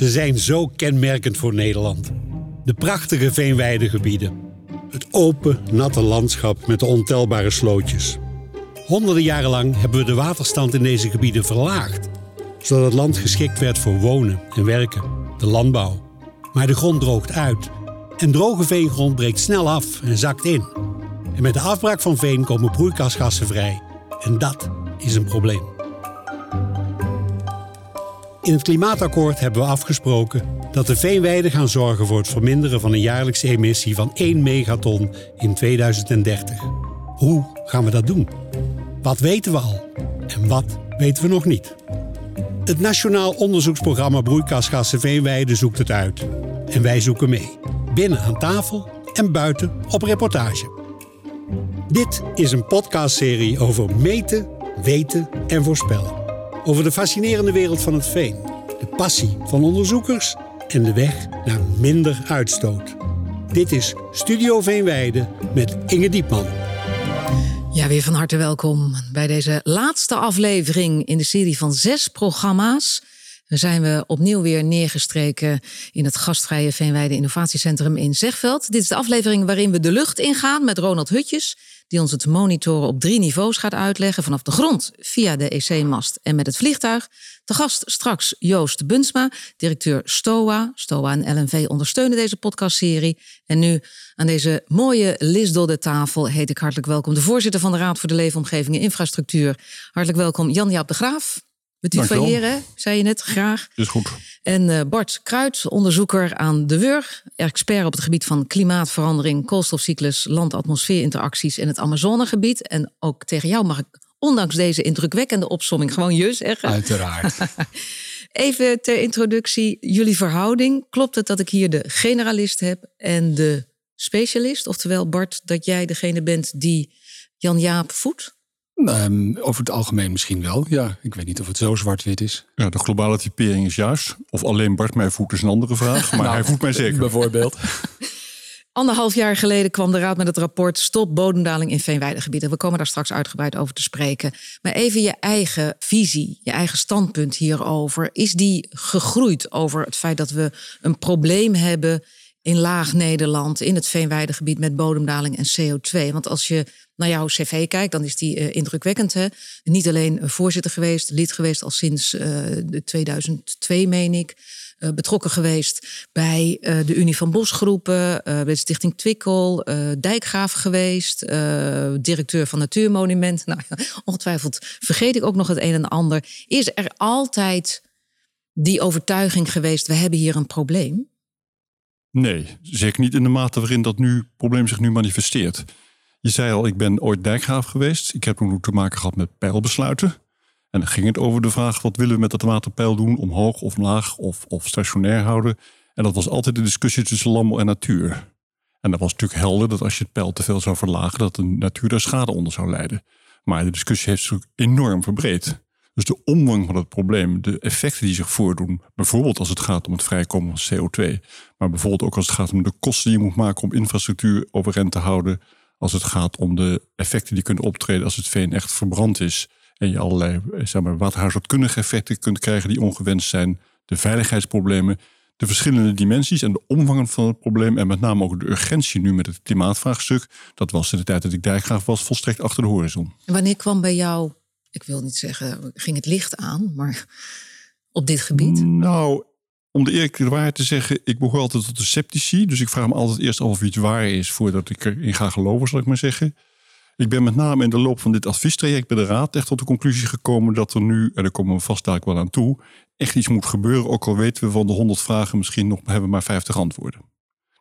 Ze zijn zo kenmerkend voor Nederland. De prachtige veenweidegebieden. Het open, natte landschap met de ontelbare slootjes. Honderden jaren lang hebben we de waterstand in deze gebieden verlaagd, zodat het land geschikt werd voor wonen en werken, de landbouw. Maar de grond droogt uit en droge veengrond breekt snel af en zakt in. En met de afbraak van veen komen broeikasgassen vrij. En dat is een probleem. In het klimaatakkoord hebben we afgesproken dat de veenweiden gaan zorgen voor het verminderen van een jaarlijkse emissie van 1 megaton in 2030. Hoe gaan we dat doen? Wat weten we al en wat weten we nog niet? Het Nationaal Onderzoeksprogramma Broeikasgassen Veenweiden zoekt het uit. En wij zoeken mee. Binnen aan tafel en buiten op reportage. Dit is een podcastserie over meten, weten en voorspellen. Over de fascinerende wereld van het veen, de passie van onderzoekers en de weg naar minder uitstoot. Dit is Studio Veenweide met Inge Diepman. Ja, weer van harte welkom bij deze laatste aflevering in de serie van zes programma's. Dan zijn we opnieuw weer neergestreken in het gastvrije Veenweide Innovatiecentrum in Zegveld. Dit is de aflevering waarin we de lucht ingaan met Ronald Hutjes, die ons het monitoren op drie niveaus gaat uitleggen. Vanaf de grond, via de EC-mast en met het vliegtuig. De gast straks Joost Bunsma, directeur STOA. STOA en LNV ondersteunen deze podcastserie. En nu aan deze mooie Lisdodde tafel heet ik hartelijk welkom de voorzitter van de Raad voor de Leefomgeving en Infrastructuur. Hartelijk welkom Jan-Jaap de Graaf. We tutoyeren, zei je net, graag. Is goed. En uh, Bart Kruid, onderzoeker aan de WUR, expert op het gebied van klimaatverandering, koolstofcyclus, land-atmosfeerinteracties in het Amazonegebied. En ook tegen jou mag ik, ondanks deze indrukwekkende opsomming, gewoon je zeggen. Uiteraard. Even ter introductie, jullie verhouding. Klopt het dat ik hier de generalist heb en de specialist? Oftewel, Bart, dat jij degene bent die Jan-Jaap voedt? Um, over het algemeen misschien wel, ja. Ik weet niet of het zo zwart-wit is. Ja, de globale typering is juist. Of alleen Bart mij voedt is een andere vraag. Maar nou, hij voedt mij zeker. Bijvoorbeeld. Anderhalf jaar geleden kwam de Raad met het rapport Stop bodemdaling in veenweidegebieden. We komen daar straks uitgebreid over te spreken. Maar even je eigen visie, je eigen standpunt hierover. Is die gegroeid over het feit dat we een probleem hebben in laag Nederland, in het veenweidegebied met bodemdaling en CO2? Want als je naar jouw cv kijkt, dan is die uh, indrukwekkend. Hè? Niet alleen voorzitter geweest, lid geweest al sinds uh, de 2002, meen ik. Betrokken geweest bij de Unie van Bosgroepen, bij de Stichting Twikkel, dijkgraaf geweest, directeur van Natuurmonument. Nou, ongetwijfeld vergeet ik ook nog het een en ander. Is er altijd die overtuiging geweest, we hebben hier een probleem? Nee, zeker niet in de mate waarin dat nu probleem zich nu manifesteert. Je zei al, ik ben ooit dijkgraaf geweest. Ik heb toen te maken gehad met pijlbesluiten. En dan ging het over de vraag, wat willen we met dat waterpeil doen? Omhoog of laag of, of stationair houden? En dat was altijd de discussie tussen landbouw en natuur. En dat was natuurlijk helder dat als je het peil te veel zou verlagen... dat de natuur daar schade onder zou lijden. Maar de discussie heeft zich enorm verbreed. Dus de omvang van het probleem, de effecten die zich voordoen... bijvoorbeeld als het gaat om het vrijkomen van CO2... maar bijvoorbeeld ook als het gaat om de kosten die je moet maken... om infrastructuur overeind te houden als het gaat om de effecten die kunnen optreden als het veen echt verbrand is. En je allerlei zeg maar, waterhuishoudkundige effecten kunt krijgen die ongewenst zijn. De veiligheidsproblemen, de verschillende dimensies en de omvang van het probleem. En met name ook de urgentie nu met het klimaatvraagstuk. Dat was in de tijd dat ik daar graag was volstrekt achter de horizon. En wanneer kwam bij jou, ik wil niet zeggen, ging het licht aan, maar op dit gebied? Nou, om de eerlijke waarheid te zeggen, ik behoor altijd tot de sceptici. Dus ik vraag me altijd eerst af of iets waar is voordat ik erin ga geloven, zal ik maar zeggen. Ik ben met name in de loop van dit adviestraject bij de Raad echt tot de conclusie gekomen dat er nu, en daar komen we vast wel aan toe, echt iets moet gebeuren. Ook al weten we van de 100 vragen misschien nog hebben maar 50 antwoorden.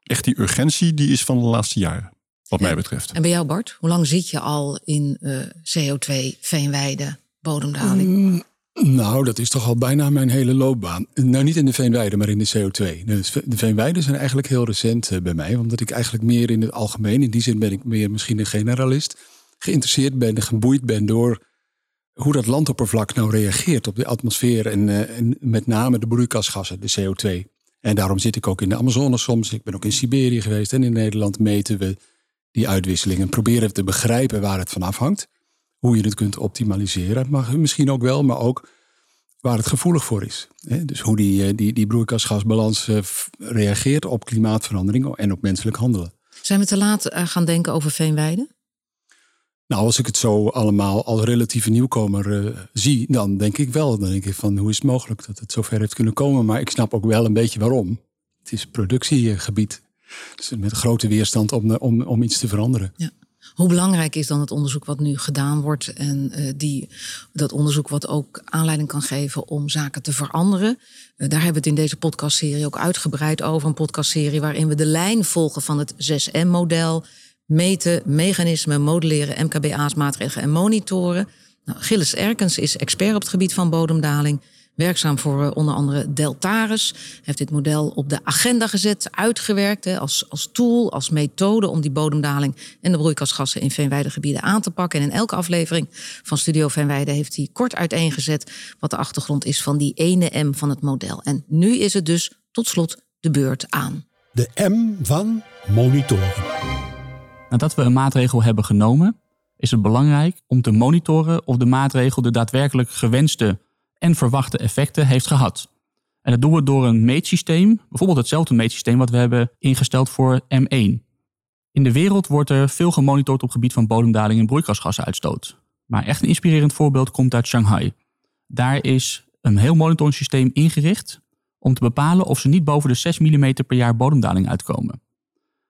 Echt die urgentie, die is van de laatste jaren, wat mij betreft. En bij jou Bart, hoe lang zit je al in uh, CO2, veenweide, bodemdaling? Mm, nou, dat is toch al bijna mijn hele loopbaan. Nou, niet in de veenweide, maar in de CO2. De veenweiden zijn eigenlijk heel recent eh, bij mij, omdat ik eigenlijk meer in het algemeen, in die zin ben ik meer misschien een generalist, geïnteresseerd ben en geboeid ben door hoe dat landoppervlak nou reageert op de atmosfeer en, uh, en met name de broeikasgassen, de CO2. En daarom zit ik ook in de Amazone soms. Ik ben ook in Siberië geweest en in Nederland meten we die uitwisselingen. Proberen te begrijpen waar het van afhangt hoe je het kunt optimaliseren. Maar misschien ook wel, maar ook waar het gevoelig voor is. Dus hoe die, die, die broeikasgasbalans reageert op klimaatverandering en op menselijk handelen. Zijn we te laat gaan denken over veenweiden? Nou, als ik het zo allemaal als relatieve nieuwkomer uh, zie, dan denk ik wel. Dan denk ik van hoe is het mogelijk dat het zover heeft kunnen komen. Maar ik snap ook wel een beetje waarom. Het is productiegebied. Dus met grote weerstand om, om, om iets te veranderen. Ja. Hoe belangrijk is dan het onderzoek wat nu gedaan wordt en uh, die, dat onderzoek wat ook aanleiding kan geven om zaken te veranderen? Uh, daar hebben we het in deze podcastserie ook uitgebreid over. Een podcastserie waarin we de lijn volgen van het 6M-model meten, mechanismen, modelleren, MKBA's, maatregelen en monitoren. Nou, Gilles Erkens is expert op het gebied van bodemdaling. Werkzaam voor uh, onder andere Deltaris. Heeft dit model op de agenda gezet, uitgewerkt hè, als, als tool, als methode om die bodemdaling en de broeikasgassen in veenweidegebieden aan te pakken. En in elke aflevering van Studio Veenweide heeft hij kort uiteengezet wat de achtergrond is van die ene M van het model. En nu is het dus tot slot de beurt aan. De M van monitoren. Nadat we een maatregel hebben genomen, is het belangrijk om te monitoren of de maatregel de daadwerkelijk gewenste en verwachte effecten heeft gehad. En dat doen we door een meetsysteem, bijvoorbeeld hetzelfde meetsysteem wat we hebben ingesteld voor M1. In de wereld wordt er veel gemonitord op gebied van bodemdaling en broeikasgassenuitstoot. Maar echt een inspirerend voorbeeld komt uit Shanghai. Daar is een heel monitoringssysteem ingericht om te bepalen of ze niet boven de 6 mm per jaar bodemdaling uitkomen.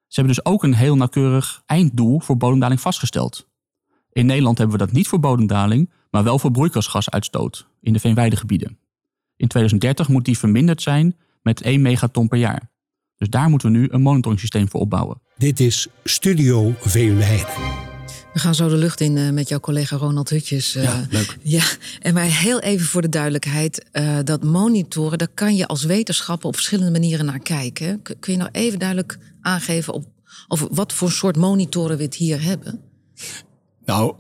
Ze hebben dus ook een heel nauwkeurig einddoel voor bodemdaling vastgesteld. In Nederland hebben we dat niet voor bodemdaling, maar wel voor broeikasgasuitstoot in de veenweidegebieden. In 2030 moet die verminderd zijn met 1 megaton per jaar. Dus daar moeten we nu een monitoringssysteem voor opbouwen. Dit is Studio Veenweide. We gaan zo de lucht in uh, met jouw collega Ronald Hutjes. Uh, ja, leuk. Ja, en maar heel even voor de duidelijkheid. Uh, dat monitoren, daar kan je als wetenschapper op verschillende manieren naar kijken. Kun je nou even duidelijk aangeven op, over wat voor soort monitoren we het hier hebben? Nou,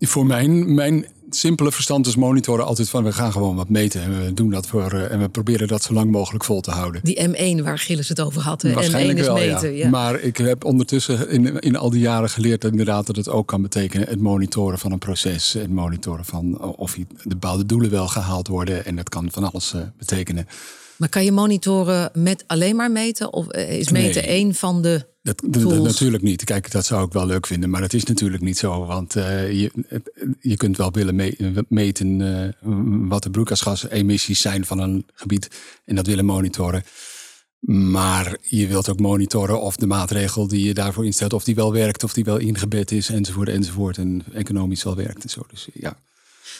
voor mijn, mijn simpele verstand is monitoren altijd van we gaan gewoon wat meten. En we doen dat voor en we proberen dat zo lang mogelijk vol te houden. Die M1 waar Gilles het over had. Waarschijnlijk M1 is wel, meten. Ja. Ja. Maar ik heb ondertussen in, in al die jaren geleerd dat inderdaad dat het ook kan betekenen het monitoren van een proces. Het monitoren van of de bepaalde doelen wel gehaald worden. En dat kan van alles uh, betekenen. Maar kan je monitoren met alleen maar meten? Of is meten Nee. één van de Dat, dat- natuurlijk niet. Kijk, dat zou ik wel leuk vinden, maar dat is natuurlijk niet zo. Want eh, je, je kunt wel willen me- meten eh, wat de broeikasgasemissies zijn van een gebied en dat willen monitoren. Maar je wilt ook monitoren of de maatregel die je daarvoor instelt, of die wel werkt, of die wel ingebed is, enzovoort, enzovoort. En economisch wel werkt en zo. Dus ja.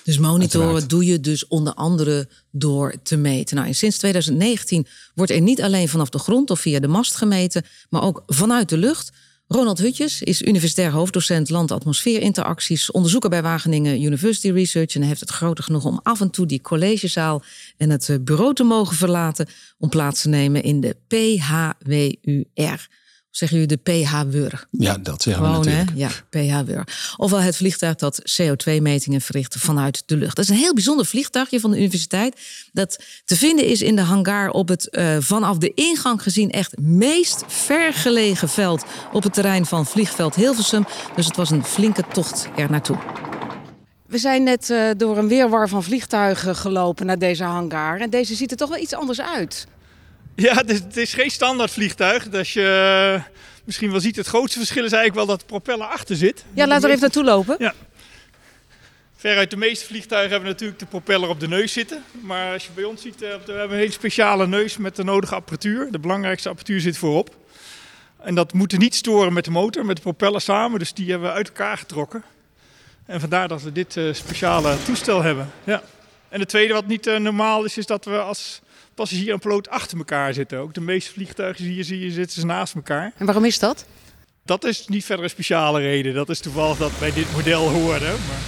Dus monitoren Uiteraard. doe je dus onder andere door te meten. Nou, en sinds 2019 wordt er niet alleen vanaf de grond of via de mast gemeten, maar ook vanuit de lucht. Ronald Hutjes is universitair hoofddocent land-atmosfeerinteracties, onderzoeker bij Wageningen University Research en heeft het grote genoeg om af en toe die collegezaal en het eh, bureau te mogen verlaten om plaats te nemen in de PHWUR. Zeggen jullie de PH-WUR? ja, dat zeggen we hè? natuurlijk. Ja, PH-WUR. Ofwel het vliegtuig dat CO2-metingen verricht vanuit de lucht. Dat is een heel bijzonder vliegtuigje van de universiteit. Dat te vinden is in de hangar op het eh, vanaf de ingang gezien echt meest vergelegen veld op het terrein van vliegveld Hilversum. Dus het was een flinke tocht er naartoe. We zijn net eh, door een weerwar van vliegtuigen gelopen naar deze hangar. En deze ziet er toch wel iets anders uit. Ja, het is, het is geen standaard vliegtuig. Als je eh, misschien wel ziet, het grootste verschil is eigenlijk wel dat de propeller achter zit. Ja, laten we er even naartoe lopen. Veruit de meeste vliegtuigen hebben natuurlijk de propeller op de neus zitten. Maar als je bij ons ziet, eh, we hebben een hele speciale neus met de nodige apparatuur. De belangrijkste apparatuur zit voorop. En dat moet niet storen met de motor, met de propeller samen. Dus die hebben we uit elkaar getrokken. En vandaar dat we dit eh, speciale toestel hebben. Ja. En het tweede wat niet normaal is, is dat we als passagier en piloot achter elkaar zitten. Ook de meeste vliegtuigen die je zie je zitten ze naast elkaar. En waarom is dat? Dat is niet verder een speciale reden. Dat is toevallig dat bij dit model hoorde. Maar...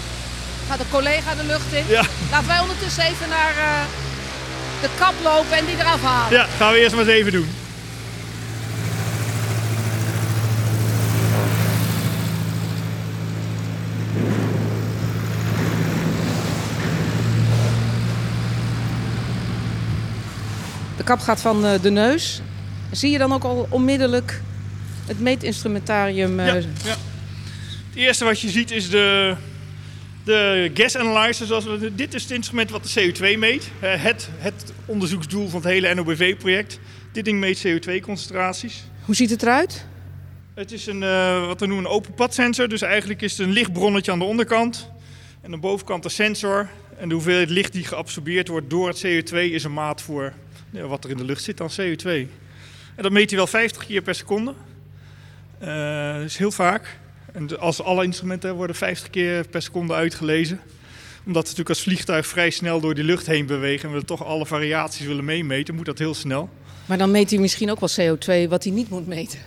Gaat de collega de lucht in? Ja. Laten wij ondertussen even naar eh, de kap lopen en die eraf halen. ja, gaan we eerst maar eens even doen. Kap gaat van eh, de neus. Zie je dan ook al onmiddellijk het meetinstrumentarium? eh, Ja, ja. Het eerste wat je ziet is de, De gas analyzer, zoals we, dit is het instrument wat de CO2 meet. Eh, Het, het onderzoeksdoel van het hele NOBV-project. Dit ding meet CO2-concentraties. Hoe ziet het eruit? Het is een, wat we noemen een open padsensor. Dus eigenlijk is het een lichtbronnetje aan de onderkant. En aan de bovenkant een sensor. En de hoeveelheid licht die geabsorbeerd wordt door het CO2 is een maat voor ja, wat er in de lucht zit aan CO2. En dat meet hij wel 50 keer per seconde. Is heel vaak. En als alle instrumenten worden 50 keer per seconde uitgelezen. Omdat we natuurlijk als vliegtuig vrij snel door die lucht heen bewegen. En we toch alle variaties willen meemeten, moet dat heel snel. Maar dan meet hij misschien ook wel CO2 wat hij niet moet meten.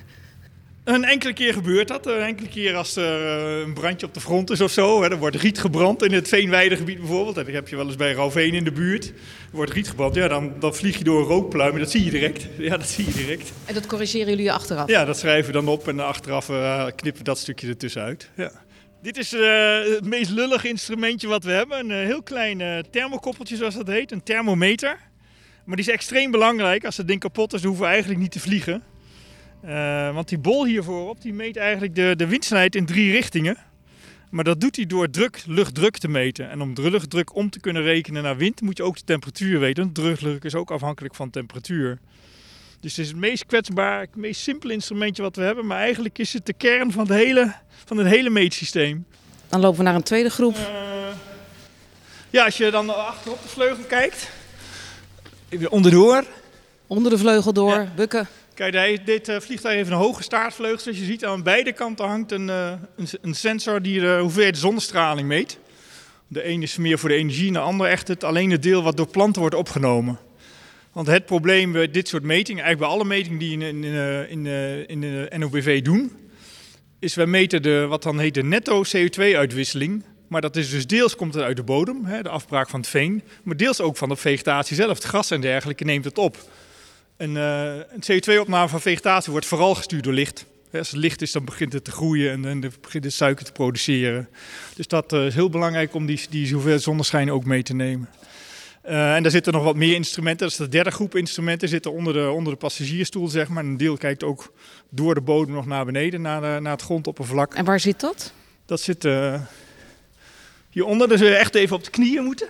Een enkele keer gebeurt dat. Een enkele keer als er eh, een brandje op de front is of zo. Hè, er wordt riet gebrand in het Veenweidegebied bijvoorbeeld. Dat heb je wel eens bij Rauwveen in de buurt. Er wordt riet gebrand. Ja, dan, dan vlieg je door een rookpluim en dat zie je direct. Ja, dat zie je direct. En dat corrigeren jullie achteraf? Ja, dat schrijven we dan op en achteraf eh, knippen we dat stukje ertussen uit. Ja. Dit is eh, het meest lullige instrumentje wat we hebben. Een heel klein thermokoppeltje zoals dat heet. Een thermometer. Maar die is extreem belangrijk. Als het ding kapot is, hoeven we eigenlijk niet te vliegen. Eh, want die bol hier voorop, die meet eigenlijk de, de windsnelheid in drie richtingen. Maar dat doet hij door druk, luchtdruk te meten. En om de luchtdruk om te kunnen rekenen naar wind, moet je ook de temperatuur weten. Want luchtdruk is ook afhankelijk van temperatuur. Dus het is het meest kwetsbaar, het meest simpele instrumentje wat we hebben. Maar eigenlijk is het de kern van het hele, van het hele meetsysteem. Dan lopen we naar een tweede groep. Eh, ja, als je dan achter op de vleugel kijkt. Onderdoor. Onder de vleugel door, Ja. bukken. Kijk, dit eh, vliegtuig heeft een hoge staartvleugel. Zoals je ziet, aan beide kanten hangt een, eh, een, een sensor die de hoeveelheid zonnestraling meet. De ene is meer voor de energie en de andere echt het, alleen het deel wat door planten wordt opgenomen. Want het probleem bij dit soort metingen, eigenlijk bij alle metingen die in, in, in, eh, in de NOBV doen, is wij meten de, wat dan heet de netto CO2-uitwisseling. Maar dat is dus deels komt het uit de bodem, hè, de afbraak van het veen, maar deels ook van de vegetatie zelf. Het gras en dergelijke neemt het op. En, eh, een CO2-opname van vegetatie wordt vooral gestuurd door licht. Hè, Als het licht is, dan begint het te groeien en dan begint het suiker te produceren. Dus dat eh, is heel belangrijk om die, die hoeveelheid zonneschijn ook mee te nemen. Eh, en daar zitten nog wat meer instrumenten. Dat is de derde groep instrumenten. Zitten onder de, onder de passagiersstoel, zeg maar. En een deel kijkt ook door de bodem nog naar beneden, naar, de, naar het grondoppervlak. En waar zit dat? Dat zit eh, hieronder. Dus we echt even op de knieën moeten.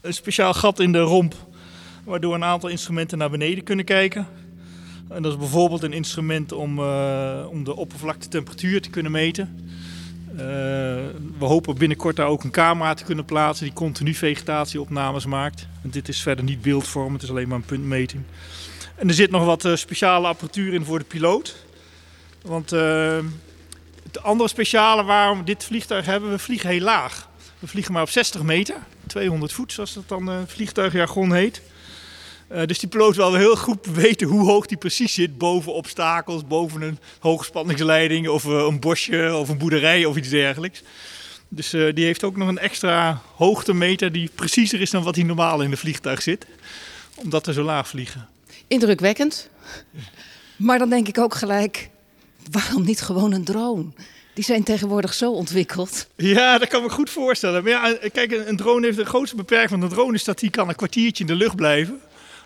Een speciaal gat in de romp, waardoor een aantal instrumenten naar beneden kunnen kijken. En dat is bijvoorbeeld een instrument om, eh, om de oppervlaktetemperatuur te kunnen meten. Eh, we hopen binnenkort daar ook een camera te kunnen plaatsen die continu vegetatieopnames maakt. Dit is verder niet beeldvorm, het is alleen maar een puntmeting. En er zit nog wat eh, speciale apparatuur in voor de piloot. Want het andere speciale waarom we dit vliegtuig hebben, we vliegen heel laag. We vliegen maar op 60 meter, 200 voet zoals dat dan uh, vliegtuigjargon heet. Uh, dus die piloot wil heel goed weten hoe hoog die precies zit. Boven obstakels, boven een hoogspanningsleiding of uh, een bosje of een boerderij of iets dergelijks. Dus uh, die heeft ook nog een extra hoogtemeter die preciezer is dan wat hij normaal in de vliegtuig zit. Omdat we zo laag vliegen. Indrukwekkend. Maar dan denk ik ook gelijk, waarom niet gewoon een drone? Die zijn tegenwoordig zo ontwikkeld. Ja, dat kan me goed voorstellen. Maar ja, kijk, een drone heeft de grootste beperking van de drone is dat die kan een kwartiertje in de lucht blijven.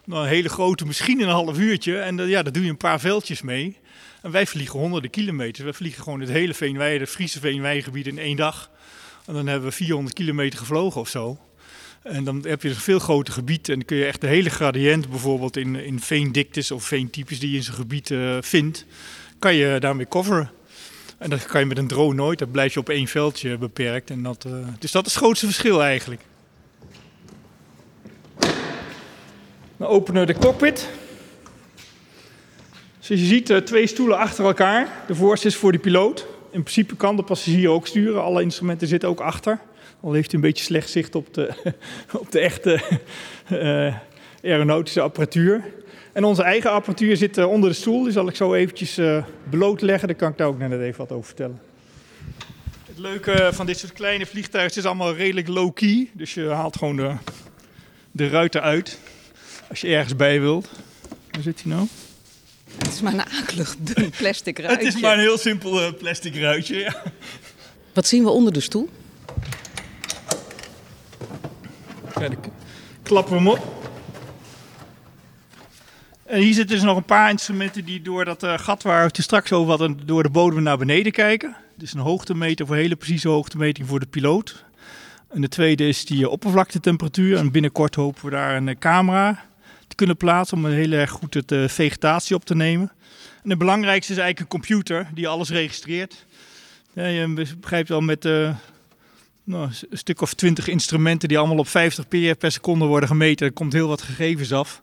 Nou, een hele grote, misschien een half uurtje. En ja, daar doe je een paar veldjes mee. En wij vliegen honderden kilometers. Wij vliegen gewoon het hele Veenweide, Friese Veenweidegebied in één dag. En dan hebben we 400 kilometer gevlogen of zo. En dan heb je een veel groter gebied. En dan kun je echt de hele gradiënt, bijvoorbeeld in, in veendiktes of veentypes die je in zijn gebied uh, vindt, kan je daarmee coveren. En dat kan je met een drone nooit. Dan blijf je op één veldje beperkt. En dat, uh, dus dat is het grootste verschil eigenlijk. Dan openen we de cockpit. Zoals je ziet, uh, twee stoelen achter elkaar. De voorste is voor de piloot. In principe kan de passagier ook sturen. Alle instrumenten zitten ook achter. Al heeft hij een beetje slecht zicht op de, op de echte uh, aeronautische apparatuur. En onze eigen apparatuur zit uh, onder de stoel. Die zal ik zo eventjes blootleggen. Daar kan ik daar ook net even wat over vertellen. Het leuke van dit soort kleine vliegtuigen is allemaal redelijk low-key. Dus je haalt gewoon de, de ruiten uit. Als je ergens bij wilt. Waar zit hij nou? Het is maar een akelig dun plastic ruitje. Het is maar een heel simpel uh, plastic ruitje, ja. Wat zien we onder de stoel? Dan klappen we hem op. En hier zitten dus nog een paar instrumenten die door dat uh, gat waar we straks over hadden, door de bodem naar beneden kijken. Dus een hoogtemeter voor hele precieze hoogtemeting voor de piloot. En de tweede is die oppervlaktetemperatuur. En binnenkort hopen we daar een camera kunnen plaatsen om heel erg goed de vegetatie op te nemen. En het belangrijkste is eigenlijk een computer die alles registreert. Ja, je begrijpt wel met uh, nou, een stuk of twintig instrumenten die allemaal op 50 per, per seconde worden gemeten. Er komt heel wat gegevens af.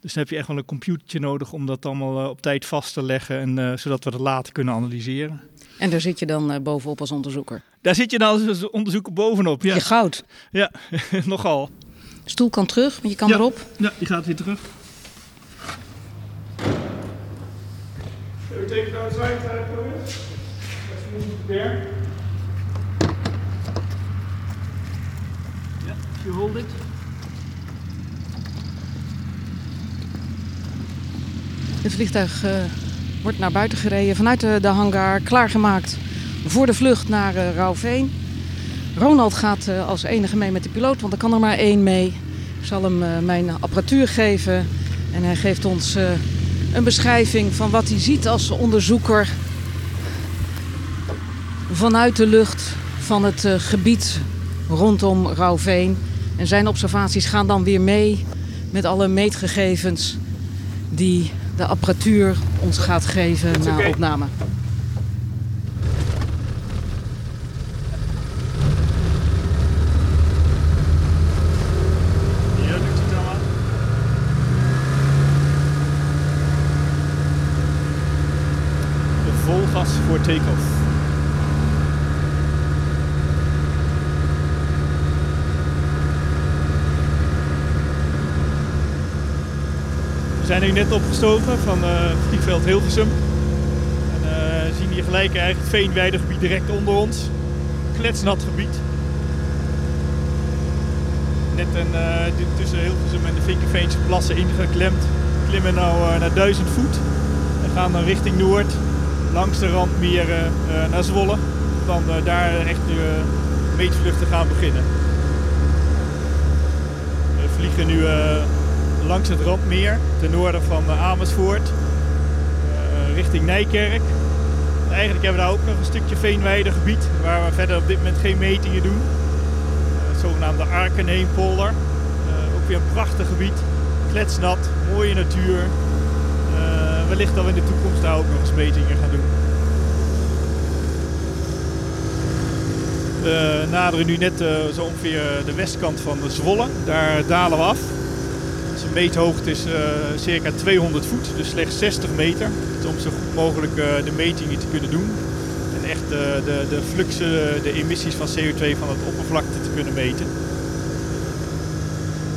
Dus dan heb je echt wel een computertje nodig om dat allemaal uh, op tijd vast te leggen. En, uh, zodat we dat later kunnen analyseren. En daar zit je dan bovenop als onderzoeker? Daar zit je dan als onderzoeker bovenop, ja. Je goud? Ja, nogal. De stoel kan terug, maar je kan ja. erop? Ja, die gaat weer terug. We take it outside, Let's move there. Yeah, if you hold it. Het vliegtuig uh, wordt naar buiten gereden vanuit de, de, hangar, klaargemaakt voor de vlucht naar uh, Rauwveen. Ronald gaat uh, als enige mee met de piloot, want er kan er maar één mee. Ik zal hem mijn apparatuur geven en hij geeft ons een beschrijving van wat hij ziet als onderzoeker vanuit de lucht van het gebied rondom Rauwveen. En zijn observaties gaan dan weer mee met alle meetgegevens die de apparatuur ons gaat geven na opname. gas voor We zijn hier net opgestoken van uh, vliegveld Hilversum. En uh, zien hier gelijk eigenlijk het veenweidegebied direct onder ons. Kletsnat gebied. Net een, uh, tussen Hilversum en de Vinkenveense plassen ingeklemd. Klimmen nu naar 1000 voet en gaan dan richting Noord langs de randmeren uh, naar Zwolle. Dan uh, daar echt de uh, meetvluchten gaan beginnen. We vliegen nu langs het randmeer ten noorden van Amersfoort. richting Nijkerk. Eigenlijk hebben we daar ook nog een stukje veenweidegebied waar we verder op dit moment geen metingen doen. het zogenaamde Arkenheempolder. ook weer een prachtig gebied. Kletsnat, mooie natuur wellicht dat we in de toekomst daar ook nog eens metingen gaan doen. We naderen nu net uh, zo ongeveer de westkant van de Zwolle. Daar dalen we af. Zijn meethoogte is circa 200 voet, dus slechts 60 meter. Om zo goed mogelijk de metingen te kunnen doen. En echt de, de fluxen, de emissies van CO2 van het oppervlakte te kunnen meten.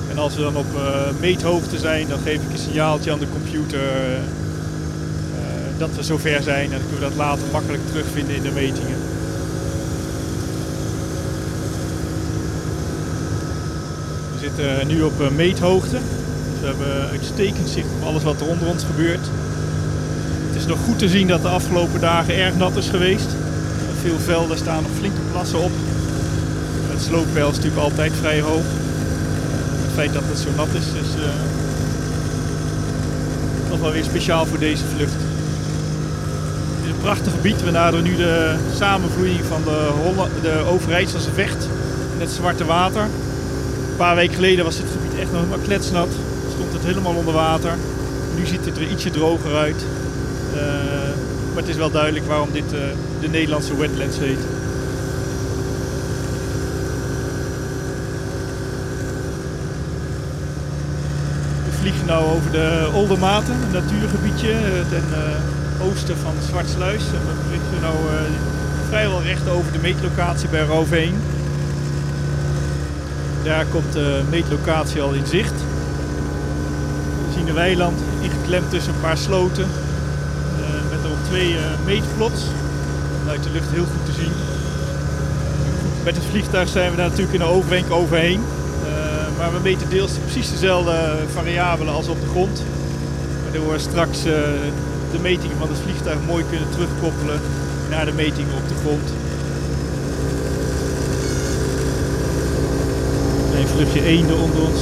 En als we dan op meethoogte zijn, dan geef ik een signaaltje aan de computer dat we zover zijn. En dan kunnen we dat later makkelijk terugvinden in de metingen. We zitten nu op meethoogte. Dus we hebben uitstekend zicht op alles wat er onder ons gebeurt. Het is nog goed te zien dat de afgelopen dagen erg nat is geweest. Veel velden staan nog flinke plassen op. Het slooppeil is natuurlijk altijd vrij hoog. Het feit dat het zo nat is, is uh, nog wel weer speciaal voor deze vlucht prachtig gebied. We naderen nu de samenvloeiing van de, de Overijsselse Vecht in het Zwarte Water. Een paar weken geleden was dit gebied echt nog maar kletsnat. Stond het helemaal onder water. Nu ziet het er ietsje droger uit. Uh, maar het is wel duidelijk waarom dit uh, de Nederlandse wetlands heet. We vliegen nu over de Oldermaten, een natuurgebiedje ten uh, oosten van Zwartsluis. En we vliegen nu uh, vrijwel recht over de meetlocatie bij Roveen. Daar komt de meetlocatie al in zicht. We zien een weiland ingeklemd tussen een paar sloten. Uh, met erop twee uh, meetplots. Uit de lucht heel goed te zien. Met het vliegtuig zijn we daar natuurlijk in de overwenk overheen. Maar we meten deels precies dezelfde variabelen als op de grond. Waardoor straks de metingen van het vliegtuig mooi kunnen terugkoppelen naar de metingen op de grond. Een vluchtje eenden onder ons.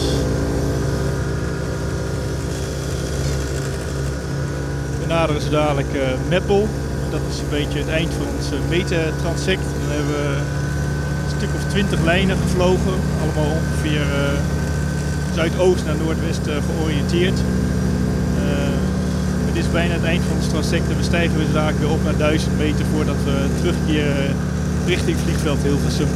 We naderen dadelijk uh, Meppel, Dat is een beetje het eind van ons metentransect. Dan hebben we een stuk of twintig lijnen gevlogen. Allemaal ongeveer zuidoost naar noordwest georiënteerd. Het is bijna het eind van ons transect en we stijgen we zaak weer op naar 1000 meter voordat we terugkeren richting vliegveld Hilversum.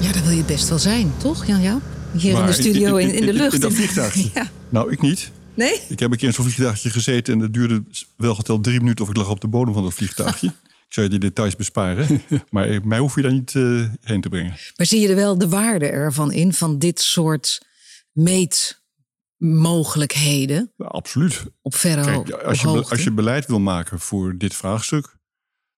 Ja, daar wil je best wel zijn, toch Jan Jou? Hier in de studio in, in, de lucht. In dat vliegtuigje? ja. Nou, ik niet. Nee? Ik heb een keer in zo'n vliegtuigje gezeten en dat duurde wel geteld drie minuten of ik lag op de bodem van het vliegtuigje. ik zou je die details besparen, maar mij hoef je daar niet uh, heen te brengen. Maar zie je er wel de waarde ervan in, van dit soort meetmogelijkheden? Ja, absoluut. Op verre Kijk, als, je, als je beleid wil maken voor dit vraagstuk,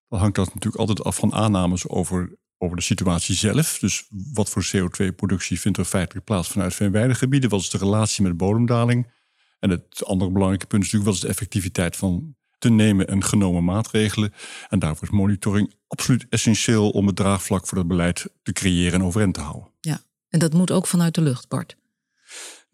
dan hangt dat natuurlijk altijd af van aannames over over de situatie zelf. Dus wat voor CO2-productie vindt er feitelijk plaats vanuit veenweidegebieden? Wat is de relatie met bodemdaling? En het andere belangrijke punt is natuurlijk... wat is de effectiviteit van te nemen en genomen maatregelen? En daarvoor is monitoring absoluut essentieel... om het draagvlak voor dat beleid te creëren en overeind te houden. Ja, en dat moet ook vanuit de lucht, Bart?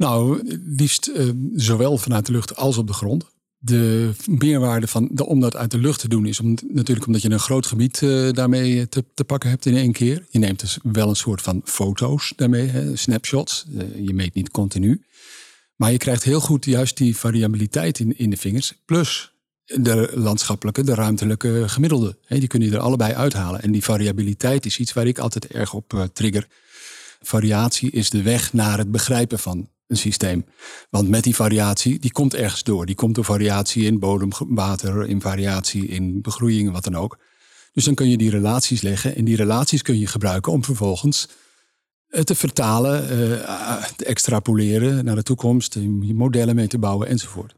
Nou, liefst uh, zowel vanuit de lucht als op de grond de meerwaarde van de, om dat uit de lucht te doen is natuurlijk omdat je een groot gebied uh, daarmee te, te, pakken hebt in één keer. Je neemt dus wel een soort van foto's daarmee, snapshots. Je meet niet continu. Maar je krijgt heel goed juist die variabiliteit in, in de vingers. Plus de landschappelijke, de ruimtelijke gemiddelde. Hè, die kun je er allebei uithalen. En die variabiliteit is iets waar ik altijd erg op trigger. Variatie is de weg naar het begrijpen van een systeem. Want met die variatie, die komt ergens door. Die komt door variatie in bodemwater, in variatie in begroeiing, wat dan ook. Dus dan kun je die relaties leggen en die relaties kun je gebruiken om vervolgens eh, te vertalen, uh, te extrapoleren naar de toekomst, modellen mee te bouwen enzovoort.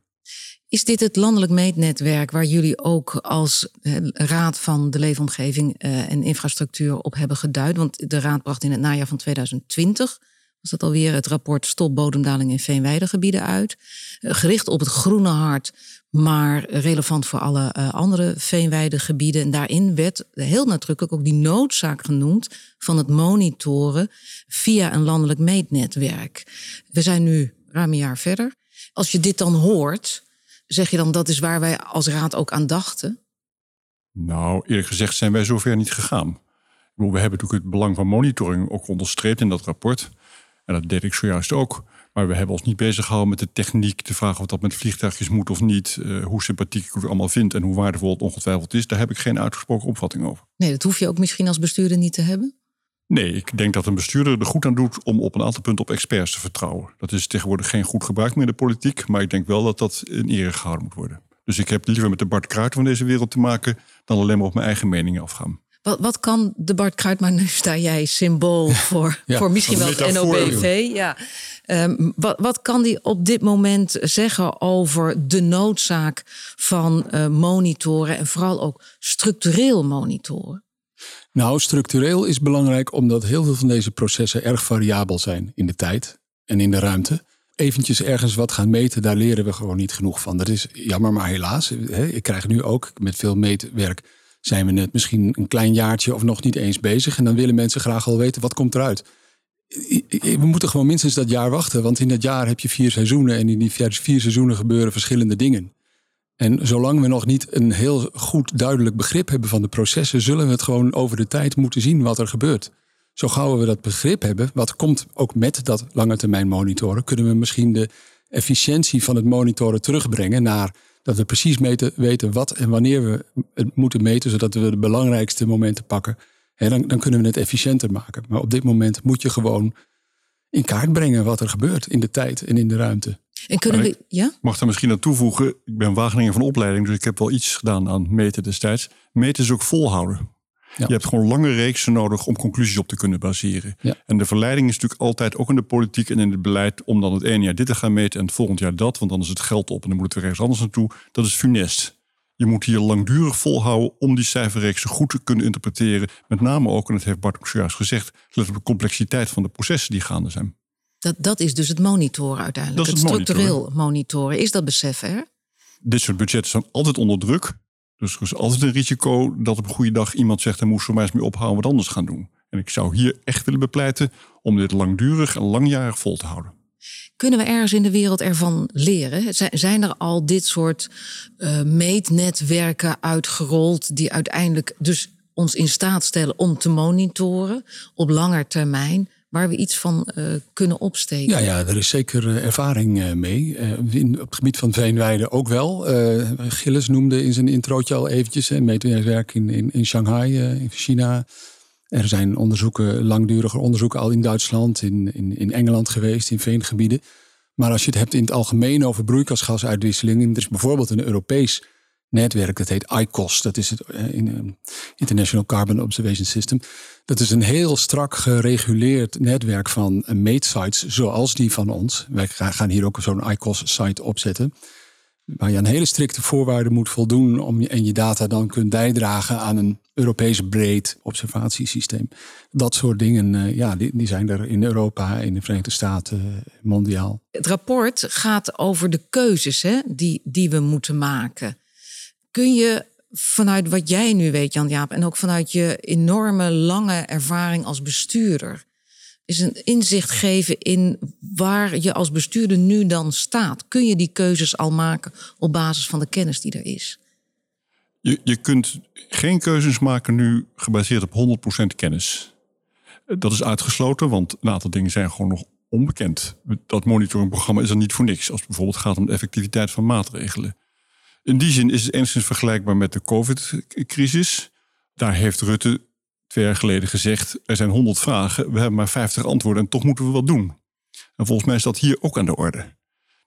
Is dit het landelijk meetnetwerk waar jullie ook als Raad van de Leefomgeving en Infrastructuur op hebben geduid? Want de Raad bracht in het najaar van 2020 was dat alweer het rapport Stop bodemdaling in veenweidegebieden uit. Eh, gericht op het groene hart, maar relevant voor alle uh, andere veenweidegebieden. En daarin werd heel nadrukkelijk ook die noodzaak genoemd van het monitoren via een landelijk meetnetwerk. We zijn nu ruim een jaar verder. Als je dit dan hoort, zeg je dan dat is waar wij als raad ook aan dachten? Nou, eerlijk gezegd zijn wij zover niet gegaan. We hebben natuurlijk het belang van monitoring ook onderstreept in dat rapport. En dat deed ik zojuist ook. Maar we hebben ons niet bezig gehouden met de techniek. De vraag of dat met vliegtuigjes moet of niet. Uh, hoe sympathiek ik het allemaal vind en hoe waardevol het ongetwijfeld is. Daar heb ik geen uitgesproken opvatting over. Nee, dat hoef je ook misschien als bestuurder niet te hebben. Nee, ik denk dat een bestuurder er goed aan doet om op een aantal punten op experts te vertrouwen. Dat is tegenwoordig geen goed gebruik meer in de politiek. Maar ik denk wel dat dat in ere gehouden moet worden. Dus ik heb liever met de Bart Kruijten van deze wereld te maken dan alleen maar op mijn eigen meningen afgaan. Wat, wat kan de Bart Kruid, maar nu sta jij symbool voor, voor misschien wel het NOBV. Ja. Um, wat, wat kan die op dit moment zeggen over de noodzaak van uh, monitoren en vooral ook structureel monitoren? Nou, structureel is belangrijk omdat heel veel van deze processen erg variabel zijn in de tijd en in de ruimte. Eventjes ergens wat gaan meten, daar leren we gewoon niet genoeg van. Dat is jammer, maar helaas. Hè, ik krijg nu ook met veel meetwerk zijn we net misschien een klein jaartje of nog niet eens bezig. En dan willen mensen graag al weten wat komt eruit. We moeten gewoon minstens dat jaar wachten. Want in dat jaar heb je vier seizoenen. En in die vier seizoenen gebeuren verschillende dingen. En zolang we nog niet een heel goed duidelijk begrip hebben van de processen, zullen we het gewoon over de tijd moeten zien wat er gebeurt. Zo gauw we dat begrip hebben, wat komt ook met dat lange termijn monitoren, kunnen we misschien de efficiëntie van het monitoren terugbrengen naar dat we precies meten, weten wat en wanneer we het moeten meten, zodat we de belangrijkste momenten pakken. En dan, dan kunnen we het efficiënter maken. Maar op dit moment moet je gewoon in kaart brengen wat er gebeurt in de tijd en in de ruimte. En kunnen we, ja? Mag daar misschien aan toevoegen, ik ben Wageningen van opleiding, dus ik heb wel iets gedaan aan meten destijds. Meten is ook volhouden. Je hebt gewoon lange reeksen nodig om conclusies op te kunnen baseren. En de verleiding is natuurlijk altijd, ook in de politiek en in het beleid, om dan het ene jaar dit te gaan meten en het volgend jaar dat, want dan is het geld op en dan moet het weer ergens anders naartoe. Dat is funest. Je moet hier langdurig volhouden om die cijferreeksen goed te kunnen interpreteren. Met name ook, en dat heeft Bart ook zojuist gezegd, let op de complexiteit van de processen die gaande zijn. Dat, dat is dus het monitoren uiteindelijk. het, het structureel monitoren. Is dat besef er? Dit soort budgetten zijn altijd onder druk. Dus er is altijd een risico dat op een goede dag iemand zegt... dan moest voor mij eens mee ophouden wat anders gaan doen. En ik zou hier echt willen bepleiten om dit langdurig en langjarig vol te houden. Kunnen we ergens in de wereld ervan leren? Zijn er al dit soort uh, meetnetwerken uitgerold die uiteindelijk dus ons in staat stellen om te monitoren op langer termijn? Waar we iets van uh, kunnen opsteken. Ja, ja, er is zeker uh, ervaring uh, mee. In, op het gebied van veenweiden ook wel. Gilles noemde in zijn introotje al eventjes een meetwerk in, in, in Shanghai, in China. Er zijn onderzoeken, langdurige onderzoeken al in Duitsland, in, in, in Engeland geweest, in veengebieden. Maar als je het hebt in het algemeen over broeikasgasuitwisseling, er is bijvoorbeeld een Europees netwerk, dat heet ICOS, dat is het uh, International Carbon Observation System. Dat is een heel strak gereguleerd netwerk van meetsites zoals die van ons. Wij gaan hier ook zo'n ICOS-site opzetten. Waar je aan hele strikte voorwaarden moet voldoen om en je data dan kunt bijdragen aan een Europees breed observatiesysteem. Dat soort dingen, uh, ja, die, die, zijn er in Europa, in de Verenigde Staten, mondiaal. Het rapport gaat over de keuzes hè, die, die we moeten maken. Kun je vanuit wat jij nu weet, Jan-Jaap, en ook vanuit je enorme lange ervaring als bestuurder, is een inzicht geven in waar je als bestuurder nu dan staat. Kun je die keuzes al maken op basis van de kennis die er is? Je, je kunt geen keuzes maken nu gebaseerd op 100% kennis. Dat is uitgesloten, want een aantal dingen zijn gewoon nog onbekend. Dat monitoringprogramma is er niet voor niks, als het bijvoorbeeld gaat om de effectiviteit van maatregelen. In die zin is het enigszins vergelijkbaar met de COVID-crisis. Daar heeft Rutte twee jaar geleden gezegd: er zijn 100 vragen, we hebben maar 50 antwoorden en toch moeten we wat doen. En volgens mij is dat hier ook aan de orde.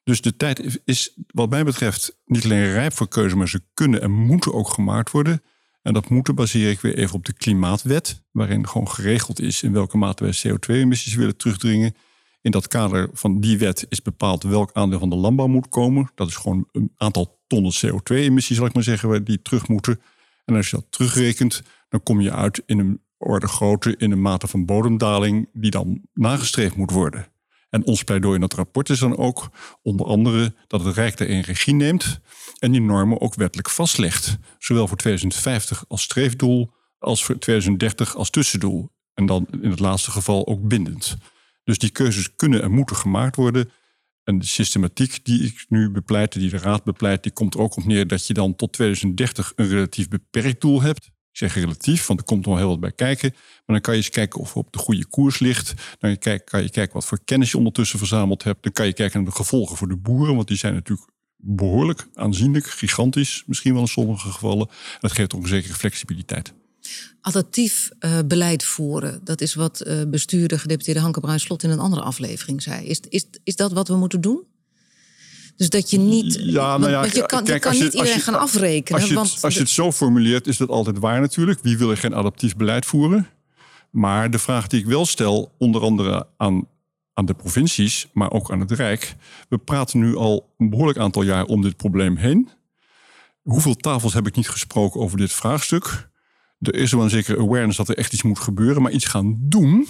Dus de tijd is, wat mij betreft, niet alleen rijp voor keuze, maar ze kunnen en moeten ook gemaakt worden. En dat moeten baseer ik weer even op de klimaatwet, waarin gewoon geregeld is in welke mate wij CO2-emissies willen terugdringen. In dat kader van die wet is bepaald welk aandeel van de landbouw moet komen. Dat is gewoon een aantal tonnen CO2-emissies, zal ik maar zeggen, die terug moeten. En als je dat terugrekent, dan kom je uit in een orde grootte, in een mate van bodemdaling die dan nagestreefd moet worden. En ons pleidooi in dat rapport is dan ook onder andere dat het Rijk daarin regie neemt en die normen ook wettelijk vastlegt. Zowel voor 2050 als streefdoel als voor 2030 als tussendoel. En dan in het laatste geval ook bindend. Dus die keuzes kunnen en moeten gemaakt worden. En de systematiek die ik nu bepleit, die de Raad bepleit, die komt er ook op neer dat je dan tot 2030 een relatief beperkt doel hebt. Ik zeg relatief, want er komt nog heel wat bij kijken. Maar dan kan je eens kijken of op de goede koers ligt. Dan kan je kijken wat voor kennis je ondertussen verzameld hebt. Dan kan je kijken naar de gevolgen voor de boeren, want die zijn natuurlijk behoorlijk aanzienlijk, gigantisch, misschien wel in sommige gevallen. Dat geeft ook een zekere flexibiliteit adaptief uh, beleid voeren. Dat is wat uh, bestuurder gedeputeerde Hanke Bruin-Slot in een andere aflevering zei. Is, is, is dat wat we moeten doen? Dus dat je niet. Ja, nou ja, want je kan, kijk, je kan niet iedereen gaan afrekenen. Als je, want als je het zo formuleert, is dat altijd waar natuurlijk. Wie wil er geen adaptief beleid voeren? Maar de vraag die ik wel stel, onder andere aan, aan de provincies, maar ook aan het Rijk. We praten nu al een behoorlijk aantal jaar om dit probleem heen. Hoeveel tafels heb ik niet gesproken over dit vraagstuk? Er is wel een zekere awareness dat er echt iets moet gebeuren. Maar iets gaan doen,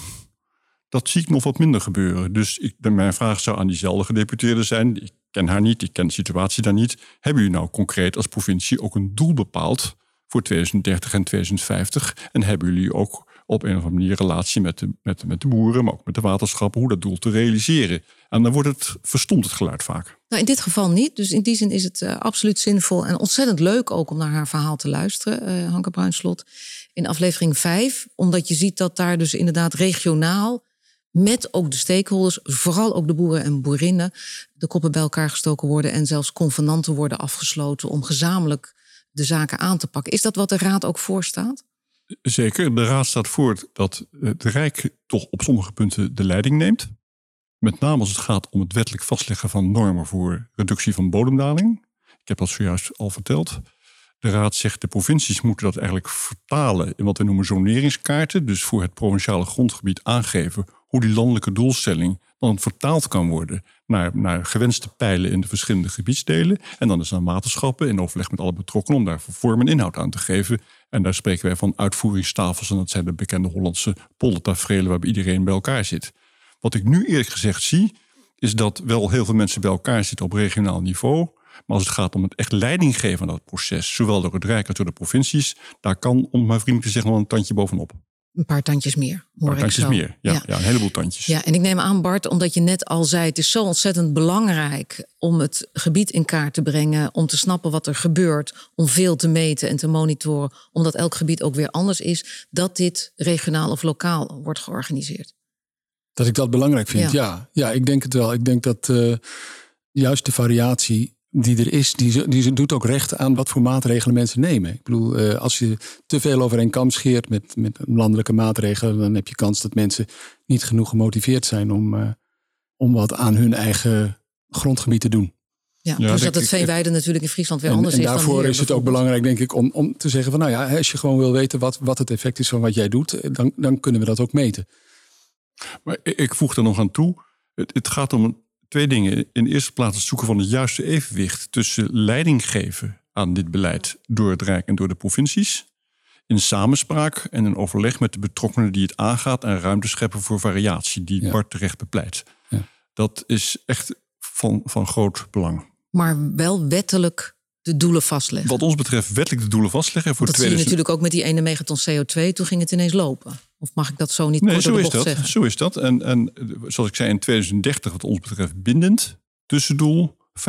dat zie ik nog wat minder gebeuren. Dus ik, mijn vraag zou aan diezelfde gedeputeerde zijn. Ik ken haar niet, ik ken de situatie daar niet. Hebben jullie nou concreet als provincie ook een doel bepaald voor 2030 en 2050? En hebben jullie ook op een of andere manier relatie met de, met, met de boeren, maar ook met de waterschappen, hoe dat doel te realiseren. En dan wordt het verstomt het geluid vaak. Nou, in dit geval niet. Dus in die zin is het uh, absoluut zinvol en ontzettend leuk ook om naar haar verhaal te luisteren, uh, Hanke Bruinslot, in aflevering 5. Omdat je ziet dat daar dus inderdaad regionaal met ook de stakeholders, vooral ook de boeren en boerinnen, de koppen bij elkaar gestoken worden en zelfs convenanten worden afgesloten om gezamenlijk de zaken aan te pakken. Is dat wat de Raad ook voorstaat? Zeker. De Raad staat voor dat het Rijk toch op sommige punten de leiding neemt. Met name als het gaat om het wettelijk vastleggen van normen voor reductie van bodemdaling. Ik heb dat zojuist al verteld. De Raad zegt de provincies moeten dat eigenlijk vertalen in wat we noemen zoneringskaarten. Dus voor het provinciale grondgebied aangeven hoe die landelijke doelstelling dan vertaald kan worden naar, naar gewenste pijlen in de verschillende gebiedsdelen. En dan is aan waterschappen in overleg met alle betrokkenen om daar vorm en inhoud aan te geven. En daar spreken wij van uitvoeringstafels. En dat zijn de bekende Hollandse poldertaferelen waarbij iedereen bij elkaar zit. Wat ik nu eerlijk gezegd zie, is dat wel heel veel mensen bij elkaar zitten op regionaal niveau. Maar als het gaat om het echt leiding geven aan dat proces, zowel door het Rijk als door de provincies, daar kan, om maar vriendelijk te zeggen, wel een tandje bovenop. Een paar tandjes meer. Hoor Een tandjes ik zo. meer. Ja, ja. een heleboel tandjes. Ja, en ik neem aan, Bart, omdat je net al zei: het is zo ontzettend belangrijk om het gebied in kaart te brengen, om te snappen wat er gebeurt, om veel te meten en te monitoren, omdat elk gebied ook weer anders is, dat dit regionaal of lokaal wordt georganiseerd. Dat ik dat belangrijk vind, Ja. ja. Ja, ik denk het wel. Ik denk dat eh, juist de variatie die er is, die, ze- die doet ook recht aan wat voor maatregelen mensen nemen. Ik bedoel, eh, als je te veel over een kam scheert met, met landelijke maatregelen, dan heb je kans dat mensen niet genoeg gemotiveerd zijn om, eh, om wat aan hun eigen grondgebied te doen. Ja, Ja, dus dat het veenweide natuurlijk in Friesland weer En, anders en is dan daarvoor hier is het ook belangrijk, denk ik, om, om te zeggen van nou ja, als je gewoon wil weten wat, wat het effect is van wat jij doet, dan, dan kunnen we dat ook meten. Maar ik- ik voeg er nog aan toe. Het, het gaat om twee dingen. In de eerste plaats het zoeken van het juiste evenwicht tussen leiding geven aan dit beleid door het Rijk en door de provincies. In samenspraak en in overleg met de betrokkenen die het aangaat en ruimte scheppen voor variatie, die Ja. Bart terecht bepleit. Ja. Dat is echt van, van groot belang. Maar wel wettelijk de doelen vastleggen. Wat ons betreft wettelijk de doelen vastleggen voor dat zie je 2000 natuurlijk ook met die ene megaton CO2. Toen ging het ineens lopen. Of mag ik dat zo niet Nee, zo is dat. zeggen? Zo is dat. En, en zoals ik zei, in 2030 wat ons betreft bindend. Tussendoel 50%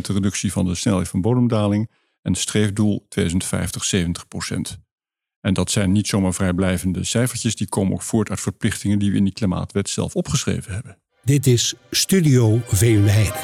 reductie van de snelheid van bodemdaling. En streefdoel 2050 70%. En dat zijn niet zomaar vrijblijvende cijfertjes. Die komen ook voort uit verplichtingen die we in die klimaatwet zelf opgeschreven hebben. Dit is Studio Veenweide.